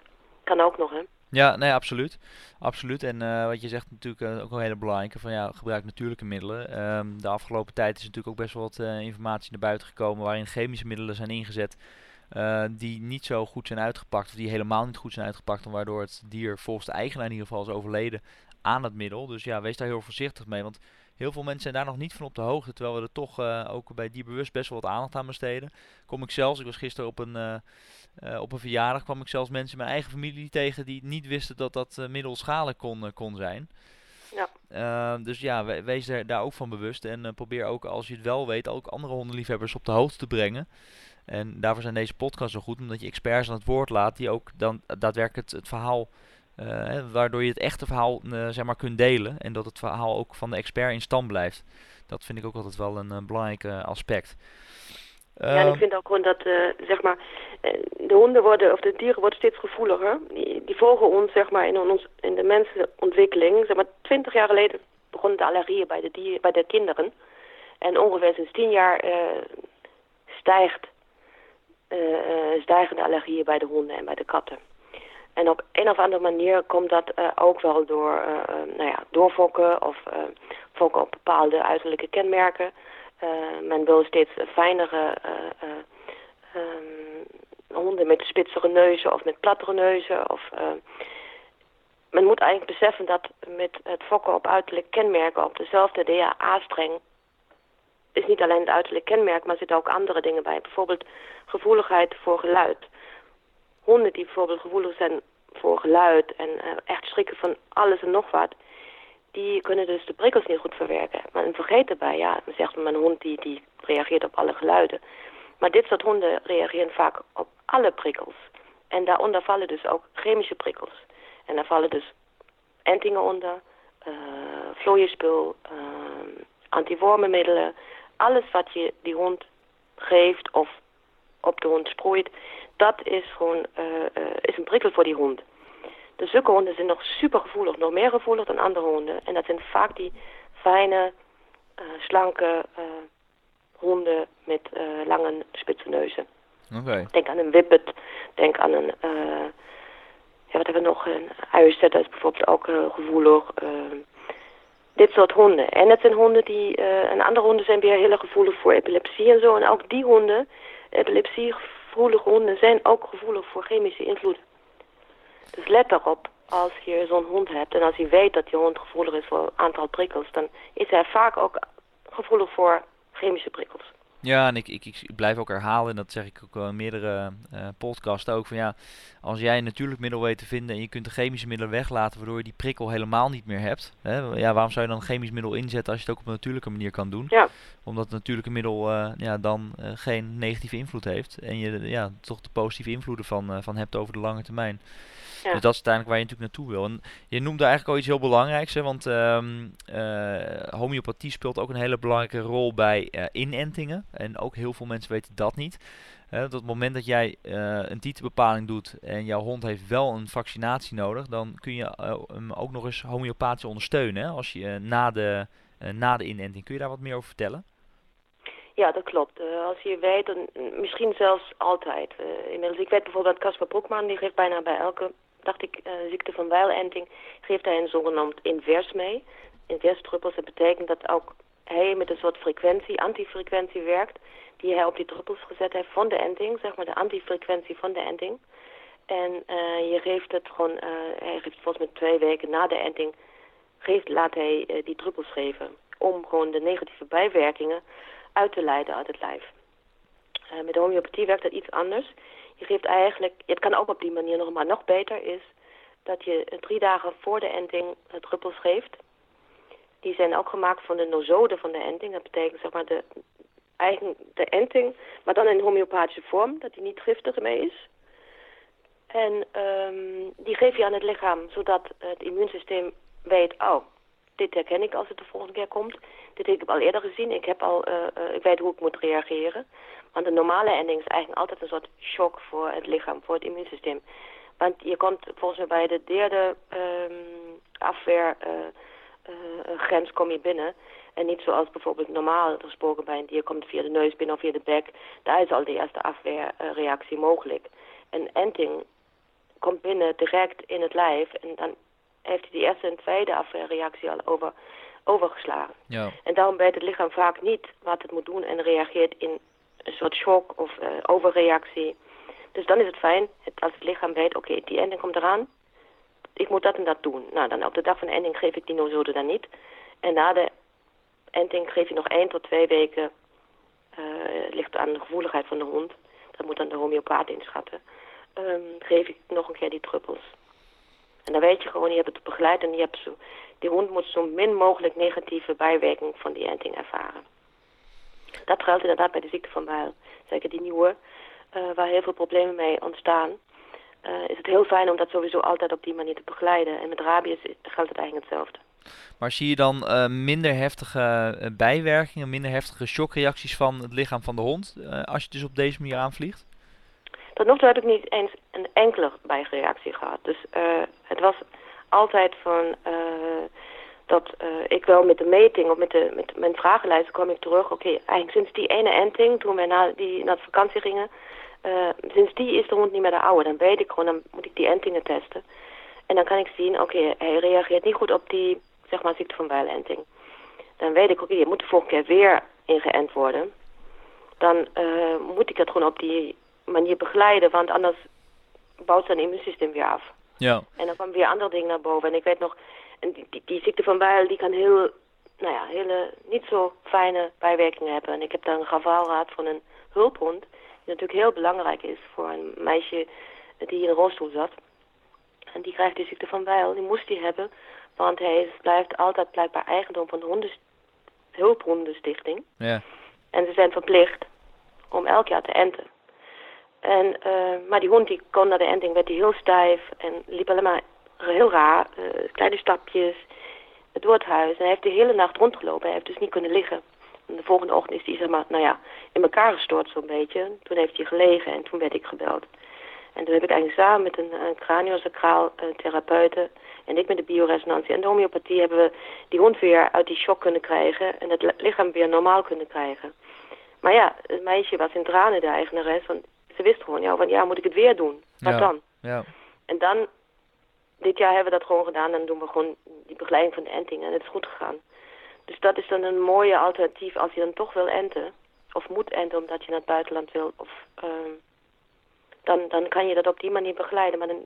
Kan ook nog, hè? Ja, nee, absoluut. Absoluut. En uh, wat je zegt natuurlijk uh, ook een hele belangrijke van ja, gebruik natuurlijke middelen. Um, de afgelopen tijd is natuurlijk ook best wel wat uh, informatie naar buiten gekomen waarin chemische middelen zijn ingezet. die niet zo goed zijn uitgepakt, of die helemaal niet goed zijn uitgepakt, en waardoor het dier volgens de eigenaar in ieder geval is overleden aan het middel. Dus ja, wees daar heel voorzichtig mee. Want Heel veel mensen zijn daar nog niet van op de hoogte, terwijl we er toch uh, ook bij Dierbewust best wel wat aandacht aan besteden. Kom ik zelfs, ik was gisteren op een, uh, uh, op een verjaardag, kwam ik zelfs mensen in mijn eigen familie tegen die niet wisten dat dat middel schadelijk kon, kon zijn. Ja. Ehm, dus ja, we, wees er, daar ook van bewust en probeer ook als je het wel weet, ook andere hondenliefhebbers op de hoogte te brengen. En daarvoor zijn deze podcasts zo goed, omdat je experts aan het woord laat die ook dan daadwerkelijk het, het verhaal uh, waardoor je het echte verhaal uh, zeg maar, kunt delen. En dat het verhaal ook van de expert in stand blijft. Dat vind ik ook altijd wel een, eh, belangrijk aspect. Ja, en ik vind ook gewoon dat, zeg maar, de honden worden, of de dieren worden steeds gevoeliger. Die, die volgen ons, zeg maar, in, ons, in de mensenontwikkeling. Zeg maar, twintig jaar geleden begonnen de allergieën bij de, dier, bij de kinderen. En ongeveer sinds tien jaar stijgt, stijgen de allergieën bij de honden en bij de katten. En op een of andere manier komt dat uh, ook wel door, uh, nou ja, doorfokken of uh, fokken op bepaalde uiterlijke kenmerken. men wil steeds fijnere um, honden met spitsere neuzen of met plattere neuzen. Of, men moet eigenlijk beseffen dat met het fokken op uiterlijke kenmerken op dezelfde DHA-streng is niet alleen het uiterlijke kenmerk, maar er zitten ook andere dingen bij. Bijvoorbeeld gevoeligheid voor geluid honden die bijvoorbeeld gevoelig zijn voor geluid en uh, echt schrikken van alles en nog wat, die kunnen dus de prikkels niet goed verwerken. Maar vergeet erbij, ja, dan zegt mijn hond die, die reageert op alle geluiden. Maar dit soort honden reageren vaak op alle prikkels. En daaronder vallen dus ook chemische prikkels. En daar vallen dus entingen onder, uh, vlooienspul, uh. Alles wat je die hond geeft of op de hond sproeit, dat is gewoon is een prikkel voor die hond. De zulke honden zijn nog super gevoelig, nog meer gevoelig dan andere honden. En dat zijn vaak die fijne, slanke honden met lange spitse neuzen. Denk aan een whippet, denk aan een, uh, ja, wat hebben we nog, een uister, dat is bijvoorbeeld ook uh, gevoelig. Uh, dit soort honden. En het zijn honden die, en andere honden zijn weer heel gevoelig voor epilepsie en zo. En ook die honden, epilepsiegevoelige honden, zijn ook gevoelig voor chemische invloeden. Dus let daarop als je zo'n hond hebt en als je weet dat je hond gevoelig is voor een aantal prikkels, dan is hij vaak ook gevoelig voor chemische prikkels. Ja, en ik, ik, ik blijf ook herhalen, en dat zeg ik ook wel in meerdere uh, podcasts ook, van ja, als jij een natuurlijk middel weet te vinden en je kunt de chemische middelen weglaten, waardoor je die prikkel helemaal niet meer hebt, hè, ja, waarom zou je dan een chemisch middel inzetten als je het ook op een natuurlijke manier kan doen? Ja. Omdat het natuurlijke middel uh, ja, dan uh, geen negatieve invloed heeft en je ja, toch de positieve invloeden van, van hebt over de lange termijn. Dus dat is uiteindelijk waar je natuurlijk naartoe wil. En je noemde eigenlijk al iets heel belangrijks, hè, want um, uh, homeopathie speelt ook een hele belangrijke rol bij uh, inentingen. En ook heel veel mensen weten dat niet. Uh, dat op het moment dat jij een titelbepaling doet en jouw hond heeft wel een vaccinatie nodig, dan kun je hem ook nog eens homeopathisch ondersteunen hè, als je, na, de, na de inenting. Kun je daar wat meer over vertellen? Ja, dat klopt. Uh, als je weet, dan, misschien zelfs altijd. Uh, inmiddels, ik weet bijvoorbeeld dat Casper Broekman, die geeft bijna bij elke dacht ik, uh, ziekte van Weilenting, geeft hij een zogenaamd invers mee. Inverstruppels, dat betekent dat ook hij met een soort frequentie, antifrequentie werkt, die hij op die druppels gezet heeft van de enting, zeg maar de antifrequentie van de enting. En uh, je geeft het gewoon, uh, hij geeft volgens mij twee weken na de enting, geeft, laat hij die druppels geven. Om gewoon de negatieve bijwerkingen uit te leiden uit het lijf. Met de homeopathie werkt dat iets anders. Je geeft eigenlijk, het kan ook op die manier nog, maar nog beter is dat je drie dagen voor de enting druppels geeft. Die zijn ook gemaakt van de nosode van de enting. Dat betekent zeg maar de, eigen, de enting, maar dan in homeopathische vorm, dat die niet giftig mee is. En um, die geef je aan het lichaam, zodat het immuunsysteem weet, oh, dit herken ik als het de volgende keer komt. Dit heb ik al eerder gezien, ik, heb al, ik weet hoe ik moet reageren. Want de normale ending is eigenlijk altijd een soort shock voor het lichaam, voor het immuunsysteem. Want je komt volgens mij bij de derde um, afweergrens uh, kom je binnen. En niet zoals bijvoorbeeld normaal gesproken bij een dier komt via de neus binnen of via de bek. Daar is al de eerste afweerreactie mogelijk. Een enting komt binnen direct in het lijf en dan heeft hij die eerste en tweede afweerreactie al over, overgeslagen. Ja. En daarom weet het lichaam vaak niet wat het moet doen en reageert in een soort shock of uh, overreactie. Dus dan is het fijn als het lichaam weet, oké, die ending komt eraan. Ik moet dat en dat doen. Nou, dan op de dag van de ending geef ik die nozode dan niet. En na de ending geef je nog één tot twee weken. Uh, ligt aan de gevoeligheid van de hond. Dat moet dan de homeopaat inschatten. Um, geef ik nog een keer die druppels. En dan weet je gewoon, je hebt het begeleid en je hebt zo, die hond moet zo min mogelijk negatieve bijwerking van die enting ervaren. Dat geldt inderdaad bij de ziekte van Weil. Zeker die nieuwe, uh, waar heel veel problemen mee ontstaan. Uh, is het heel fijn om dat sowieso altijd op die manier te begeleiden. En met rabies geldt het eigenlijk hetzelfde. Maar zie je dan uh, minder heftige bijwerkingen, minder heftige shockreacties van het lichaam van de hond als je dus op deze manier aanvliegt? Tot nog toe heb ik niet eens een enkele bijreactie gehad. Dus het was altijd van dat uh, ik wel met de meting of met, de, met mijn vragenlijst kwam ik terug. Oké, okay, eigenlijk sinds die ene enting, toen wij na, die, naar de vakantie gingen, uh, sinds die is de hond niet meer de oude. Dan weet ik gewoon, dan moet ik die entingen testen. En dan kan ik zien, oké, okay, hij reageert niet goed op die, zeg maar, ziekte van bijlenting. Dan weet ik, oké, okay, je moet de volgende keer weer ingeënt worden. Dan uh, moet ik het gewoon op die manier begeleiden, want anders bouwt zijn immuunsysteem weer af. Ja. En dan kwam weer andere dingen naar boven. En ik weet nog, en die, die, die ziekte van Weil die kan heel, nou ja, hele niet zo fijne bijwerkingen hebben. En ik heb daar een geval gehad van een hulphond, die natuurlijk heel belangrijk is voor een meisje die in een rolstoel zat. En die krijgt die ziekte van Weil, die moest die hebben, want hij is, blijft altijd blijkbaar eigendom van de hondes, hulphondenstichting. Ja. En ze zijn verplicht om elk jaar te enten. En, uh, maar die hond die kon naar de enting, werd die heel stijf en liep alleen maar heel raar. Uh, kleine stapjes door het huis. En hij heeft de hele nacht rondgelopen. Hij heeft dus niet kunnen liggen. de volgende ochtend is hij zeg maar, nou ja, in elkaar gestort zo'n beetje. Toen heeft hij gelegen en toen werd ik gebeld. En toen heb ik eigenlijk samen met een, een craniosacraal uh, therapeute en ik met de bioresonantie en de homeopathie hebben we die hond weer uit die shock kunnen krijgen en het lichaam weer normaal kunnen krijgen. Maar ja, het meisje was in tranen de eigenares, want ze wist gewoon, ja, van, ja moet ik het weer doen? Wat dan? Ja. En dan, dit jaar hebben we dat gewoon gedaan en doen we gewoon die begeleiding van de enting en het is goed gegaan. Dus dat is dan een mooie alternatief als je dan toch wil enten, of moet enten omdat je naar het buitenland wil, of... Uh, dan, dan kan je dat op die manier begeleiden. Maar dan,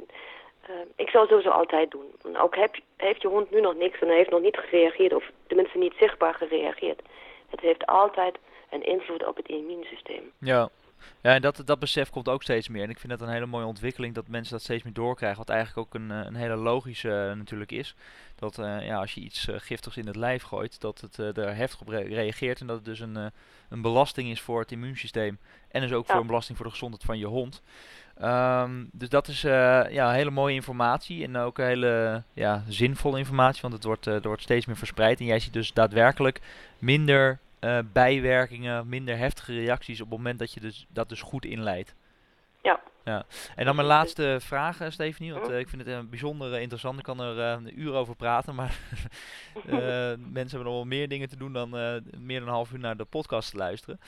uh, ik zou sowieso altijd doen. ook heb, heeft je hond nu nog niks en heeft nog niet gereageerd, of tenminste niet zichtbaar gereageerd. Het heeft altijd een invloed op het immuunsysteem. Ja, ja, en dat, dat besef komt ook steeds meer. En ik vind dat een hele mooie ontwikkeling dat mensen dat steeds meer doorkrijgen. Wat eigenlijk ook een, eh, een hele logische uh, natuurlijk is. Dat uh, ja, als je iets giftigs in het lijf gooit, dat het er heftig op reageert. En dat het dus een, een belasting is voor het immuunsysteem. En dus ook voor een belasting voor de gezondheid van je hond. Um, dus dat is ja, hele mooie informatie en ook hele ja, zinvolle informatie, want het wordt, uh, wordt steeds meer verspreid. En jij ziet dus daadwerkelijk minder uh, bijwerkingen, minder heftige reacties op het moment dat je dus, dat dus goed inleidt. Ja. ja. En dan mijn laatste vraag, uh, Stephanie, want uh, ik vind het een bijzonder interessant. Ik kan er een uur over praten, maar mensen hebben nog wel meer dingen te doen dan meer dan een half uur naar de podcast te luisteren.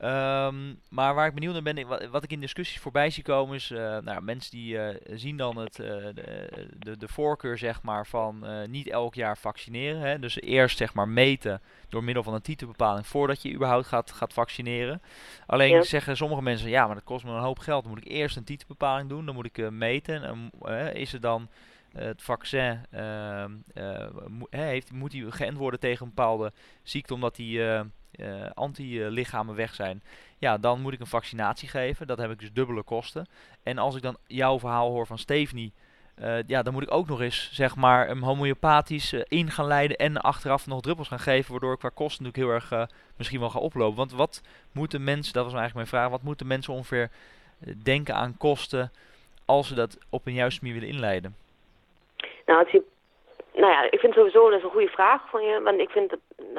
Um, maar waar ik benieuwd naar ben, wat, wat, ik in discussies voorbij zie komen, is uh, nou, mensen die uh, zien dan het, uh, de, de, de, voorkeur zeg maar, van niet elk jaar vaccineren. Hè? Dus eerst zeg maar, meten door middel van een titelbepaling voordat je überhaupt gaat, gaat vaccineren. Alleen ja. zeggen sommige mensen, ja, maar dat kost me een hoop geld. Dan moet ik eerst een titelbepaling doen, dan moet ik meten. En, is er dan het vaccin, ehm, heeft, moet hij geënt worden tegen een bepaalde ziekte omdat hij uh, antilichamen weg zijn, ja, dan moet ik een vaccinatie geven. Dat heb ik dus dubbele kosten. En als ik dan jouw verhaal hoor van Stephanie, uh, ja, dan moet ik ook nog eens zeg maar een homeopathisch uh, in gaan leiden en achteraf nog druppels gaan geven, waardoor ik qua kosten natuurlijk heel erg misschien wel ga oplopen. Want wat moeten mensen, dat was eigenlijk mijn vraag, wat moeten mensen ongeveer denken aan kosten als ze dat op een juiste manier willen inleiden? Nou, als je nou ja, ik vind sowieso dat is een goede vraag van je. Want ik vind dat,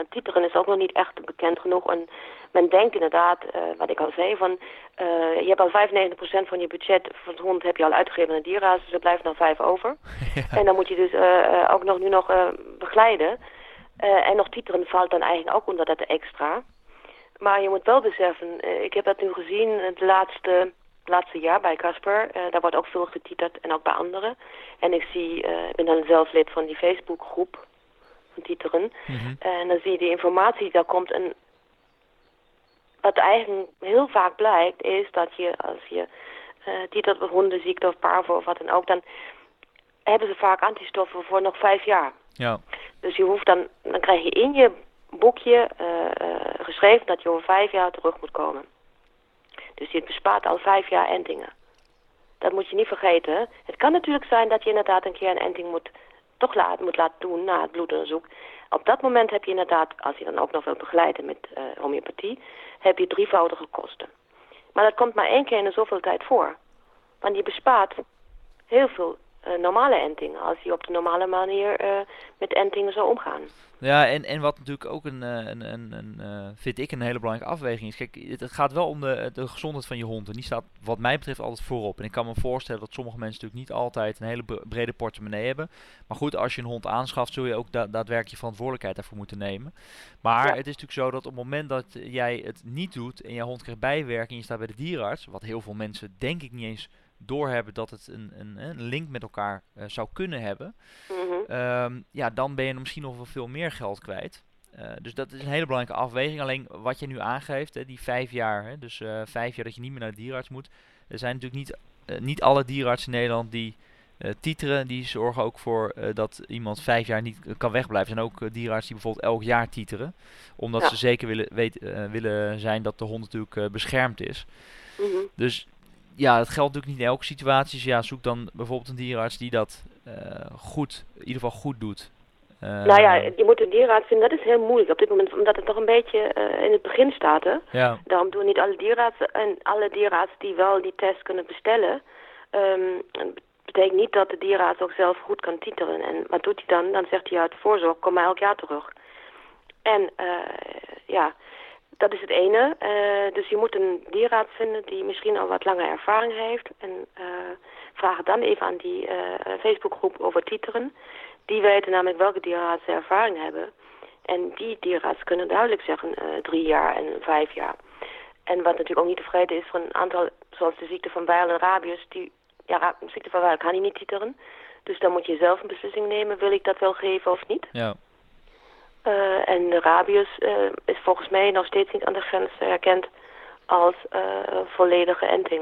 titeren is ook nog niet echt bekend genoeg. En men denkt inderdaad, uh, wat ik al zei, van uh, je hebt al 95% van je budget voor het hond heb je al uitgegeven aan de. Dus er blijft nog 5 over. Ja. En dan moet je dus uh, ook nog nu nog begeleiden. en nog titeren valt dan eigenlijk ook onder dat extra. Maar je moet wel beseffen, ik heb dat nu gezien het laatste laatste jaar bij Casper. Uh, daar wordt ook veel getiteld en ook bij anderen. En ik zie, uh, ik ben dan zelf lid van die Facebookgroep van titeren. Mm En dan zie je die informatie die daar komt. En wat eigenlijk heel vaak blijkt is dat je als je uh, titelt op hondenziekte of parvo of wat dan ook, dan hebben ze vaak antistoffen voor nog vijf jaar. Ja. Dus je hoeft dan, dan krijg je in je boekje uh, geschreven dat je over vijf jaar terug moet komen. Dus je bespaart al vijf jaar entingen. Dat moet je niet vergeten. Het kan natuurlijk zijn dat je inderdaad een keer een enting moet, toch laat, moet laten doen na het bloedonderzoek. Op dat moment heb je inderdaad, als je dan ook nog wil begeleiden met uh, homeopathie, heb je drievoudige kosten. Maar dat komt maar één keer in zoveel tijd voor. Want je bespaart heel veel normale entingen als je op de normale manier uh, met entingen zou omgaan. Ja, en, en wat natuurlijk ook een, een, een, een vind ik een hele belangrijke afweging is. Kijk, het, het, gaat wel om de, de gezondheid van je hond. En die staat wat mij betreft altijd voorop. En ik kan me voorstellen dat sommige mensen natuurlijk niet altijd een hele brede portemonnee hebben. Maar goed, als je een hond aanschaft, zul je ook da daadwerkelijk je verantwoordelijkheid daarvoor moeten nemen. Maar ja. het is natuurlijk zo dat op het moment dat jij het niet doet en je hond krijgt bijwerking en je staat bij de dierenarts, wat heel veel mensen denk ik niet eens doorhebben dat het een, een, een link met elkaar uh, zou kunnen hebben, mm -hmm. um, ja, dan ben je er misschien nog wel veel meer geld kwijt. Uh, dus dat is een hele belangrijke afweging. Alleen wat je nu aangeeft, hè, die vijf jaar, hè, dus uh, vijf jaar dat je niet meer naar de dierenarts moet. Er zijn natuurlijk niet, niet alle dierenartsen in Nederland die titeren. Die zorgen ook voor dat iemand vijf jaar niet kan wegblijven. Er zijn ook dierenartsen die bijvoorbeeld elk jaar titeren. Omdat ja. ze zeker willen, weet, willen zijn dat de hond natuurlijk beschermd is. Mm -hmm. Dus ja, dat geldt natuurlijk niet in elke situatie. Dus ja, zoek dan bijvoorbeeld een dierenarts die dat uh, goed, in ieder geval goed doet. Uh, nou ja, je moet een dierenarts vinden, dat is heel moeilijk op dit moment, omdat het toch een beetje uh, in het begin staat. Hè? Ja. Daarom doen niet alle dierenartsen en alle dierenartsen die wel die test kunnen bestellen, um, betekent niet dat de dierenarts ook zelf goed kan titelen. En wat doet hij dan? Dan zegt hij uit voorzorg, kom maar elk jaar terug. En ja, dat is het ene. Uh, dus je moet een dierarts vinden die misschien al wat langer ervaring heeft. En uh, vraag dan even aan die uh, Facebookgroep over titeren. Die weten namelijk welke dierenartsen ervaring hebben. En die dierenarts kunnen duidelijk zeggen drie jaar en vijf jaar. En wat natuurlijk ook niet tevreden is van een aantal, zoals de ziekte van Weil en rabies. Die, ja, de ziekte van Weil kan hij niet titeren. Dus dan moet je zelf een beslissing nemen, wil ik dat wel geven of niet. Ja. Uh, en de rabies uh, is volgens mij nog steeds niet aan de grens erkend als uh, volledige enting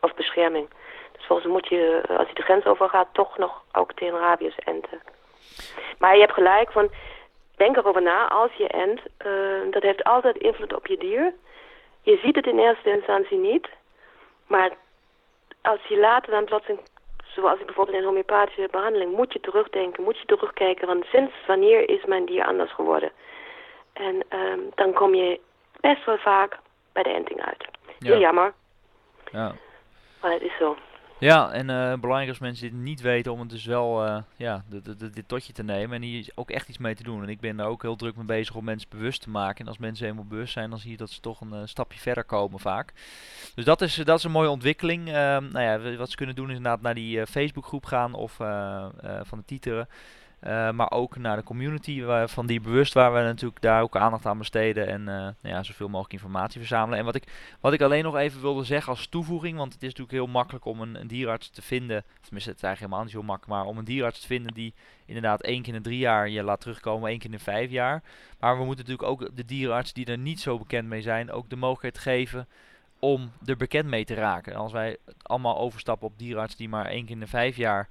of bescherming. Dus volgens mij moet je, als je de grens overgaat, toch nog ook tegen rabies enten. Maar je hebt gelijk van, denk erover na, als je ent, dat heeft altijd invloed op je dier. Je ziet het in eerste instantie niet, maar als je later dan plotseling zoals ik bijvoorbeeld in homeopathische behandeling, moet je terugdenken, moet je terugkijken, want sinds wanneer is mijn dier anders geworden? En um, dan kom je best wel vaak bij de enting uit. Heel jammer. Ja. Maar het is zo. Ja, en uh, belangrijk als mensen dit niet weten om het dus wel uh, ja, dit totje te nemen en hier ook echt iets mee te doen. En ik ben daar ook heel druk mee bezig om mensen bewust te maken. En als mensen helemaal bewust zijn, dan zie je dat ze toch een uh, stapje verder komen vaak. Dus dat is, dat is een mooie ontwikkeling. Ehm, nou ja, wat ze kunnen doen is inderdaad naar die Facebookgroep gaan of van de titeren. Uh, maar ook naar de community van die bewust waar we natuurlijk daar ook aandacht aan besteden en uh, nou ja, zoveel mogelijk informatie verzamelen. En wat ik, wat ik alleen nog even wilde zeggen als toevoeging, want het is natuurlijk heel makkelijk om een, dierarts te vinden, tenminste het is eigenlijk helemaal niet zo makkelijk, maar om een dierarts te vinden die inderdaad één keer in drie jaar je laat terugkomen, één keer in vijf jaar. Maar we moeten natuurlijk ook de dierarts die er niet zo bekend mee zijn, ook de mogelijkheid geven om er bekend mee te raken. Als wij allemaal overstappen op dierarts die maar één keer in vijf jaar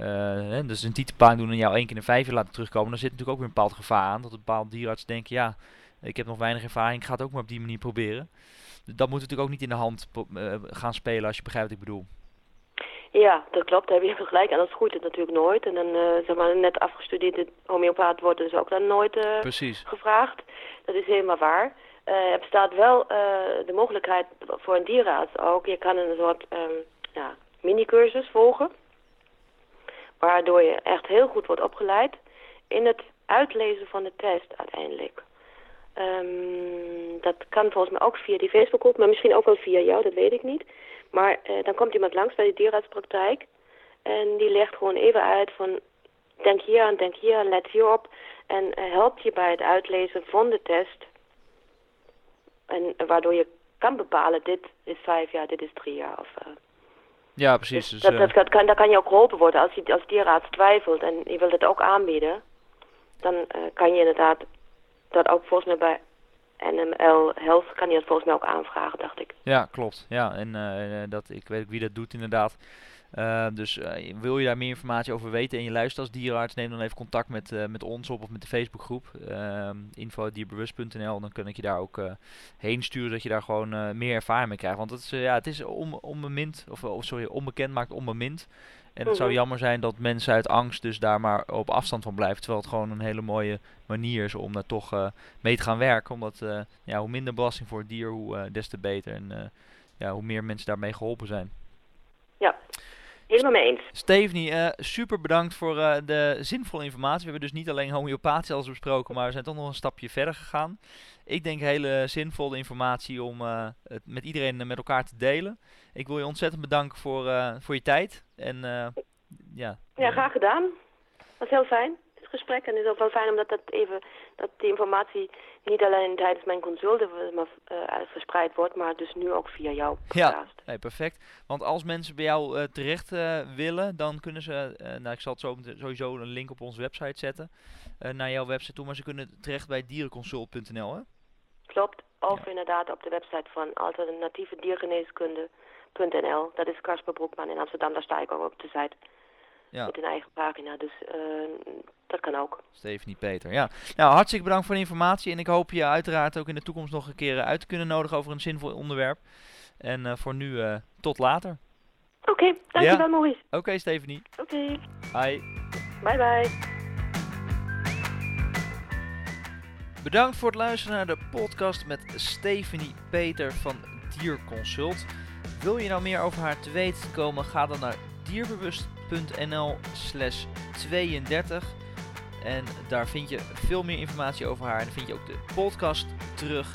uh, dus een titelpaan doen en jou één keer in vijf jaar laten terugkomen, dan zit natuurlijk ook weer een bepaald gevaar aan. Dat een bepaald dierarts denkt, ja, ik heb nog weinig ervaring, ik ga het ook maar op die manier proberen. Dat moet natuurlijk ook niet in de hand uh, gaan spelen als je begrijpt wat ik bedoel. Ja, dat klopt. Daar heb je gelijk. En dat groeit het natuurlijk nooit. En dan, uh, zeg maar, net afgestudeerde homeopaat wordt dus ook dan nooit gevraagd. Dat is helemaal waar. er bestaat wel de mogelijkheid voor een dierenarts ook. Je kan een soort um, ja, mini-cursus volgen. Waardoor je echt heel goed wordt opgeleid in het uitlezen van de test uiteindelijk. Um, dat kan volgens mij ook via die Facebookgroep, maar misschien ook wel via jou, dat weet ik niet. Maar uh, dan komt iemand langs bij de dierartspraktijk en die legt gewoon even uit van denk hier aan, denk hier aan, let hier op. En uh, helpt je bij het uitlezen van de test. En waardoor je kan bepalen, dit is vijf jaar, dit is drie jaar. Of, ja, precies. Dus, dat, dat, dat, kan, daar kan je ook geholpen worden. Als je als dierarts twijfelt en je wilt het ook aanbieden, dan uh, kan je inderdaad dat ook volgens mij bij NML Health kan je dat volgens mij ook aanvragen, dacht ik. Ja, klopt. Ja, en uh, dat, ik weet ook wie dat doet inderdaad. Uh, dus uh, wil je daar meer informatie over weten en je luistert als dierenarts, neem dan even contact met, uh, met ons op of met de Facebookgroep uh, info.dierbewust.nl. Dan kan ik je daar ook heen sturen, dat je daar gewoon meer ervaring mee krijgt. Want het is, ja, het is on, onbemind, of, of sorry, onbekend maakt onbemind. En het zou mhm. jammer zijn dat mensen uit angst dus daar maar op afstand van blijven. Terwijl het gewoon een hele mooie manier is om daar toch mee te gaan werken. Omdat ja, hoe minder belasting voor het dier, hoe des te beter. En ja, hoe meer mensen daarmee geholpen zijn. Ja, Helemaal mee eens. Stephanie, uh, super bedankt voor uh, de zinvolle informatie. We hebben dus niet alleen homeopathie als besproken, maar we zijn toch nog een stapje verder gegaan. Ik denk hele zinvolle informatie om uh, het met iedereen met elkaar te delen. Ik wil je ontzettend bedanken voor, voor je tijd. En, ja, ja, graag gedaan. Dat was heel fijn gesprek. En het is ook wel fijn omdat dat even, dat die informatie niet alleen tijdens mijn consulten maar, uh, verspreid wordt, maar dus nu ook via jou Ja, nee, perfect. Want als mensen bij jou uh, terecht uh, willen, dan kunnen ze, nou ik zal het zo, sowieso een link op onze website zetten, naar jouw website toe, maar ze kunnen terecht bij dierenconsult.nl hè? Klopt, of ja. inderdaad op de website van alternatieve diergeneeskunde.nl. Dat is Kasper Broekman in Amsterdam, daar sta ik ook op de site. Ja. Met een eigen pagina, dus uh, dat kan ook. Stephanie Peter, ja. Nou, hartstikke bedankt voor de informatie. En ik hoop je uiteraard ook in de toekomst nog een keer uit te kunnen nodigen over een zinvol onderwerp. En uh, voor nu, uh, tot later. Oké, okay, dankjewel ja? Maurice. Oké, okay, Stephanie. Oké. Okay. Bye. Bye bye. Bedankt voor het luisteren naar de podcast met Stephanie Peter van Dierconsult. Wil je nou meer over haar te weten komen, ga dan naar dierbewust.nl slash 32 En daar vind je veel meer informatie over haar. En vind je ook de podcast terug.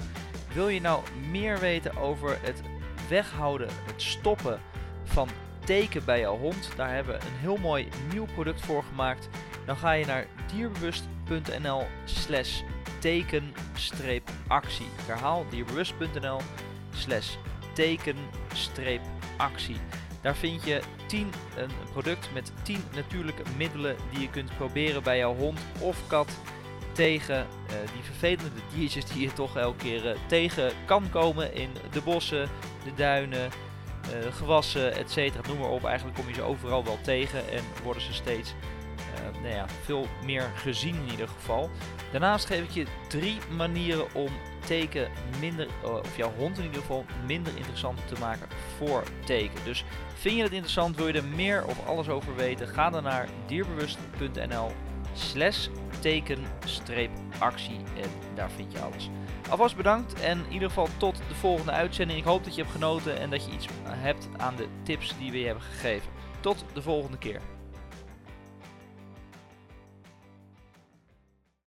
Wil je nou meer weten over het weghouden, het stoppen van teken bij jouw hond? Daar hebben we een heel mooi nieuw product voor gemaakt. Dan ga je naar dierbewust.nl slash teken-actie. Ik herhaal dierbewust.nl slash teken-actie. Daar vind je 10, een product met 10 natuurlijke middelen die je kunt proberen bij jouw hond of kat tegen uh, die vervelende diertjes die je toch elke keer uh, tegen kan komen in de bossen, de duinen, uh, gewassen, etc. Noem maar op. Eigenlijk kom je ze overal wel tegen en worden ze steeds nou ja, veel meer gezien in ieder geval. Daarnaast geef ik je drie manieren om teken minder, of jouw hond in ieder geval, minder interessant te maken voor teken. Dus vind je het interessant, wil je er meer of alles over weten, ga dan naar dierbewust.nl slash teken-actie en daar vind je alles. Alvast bedankt en in ieder geval tot de volgende uitzending. Ik hoop dat je hebt genoten en dat je iets hebt aan de tips die we je hebben gegeven. Tot de volgende keer.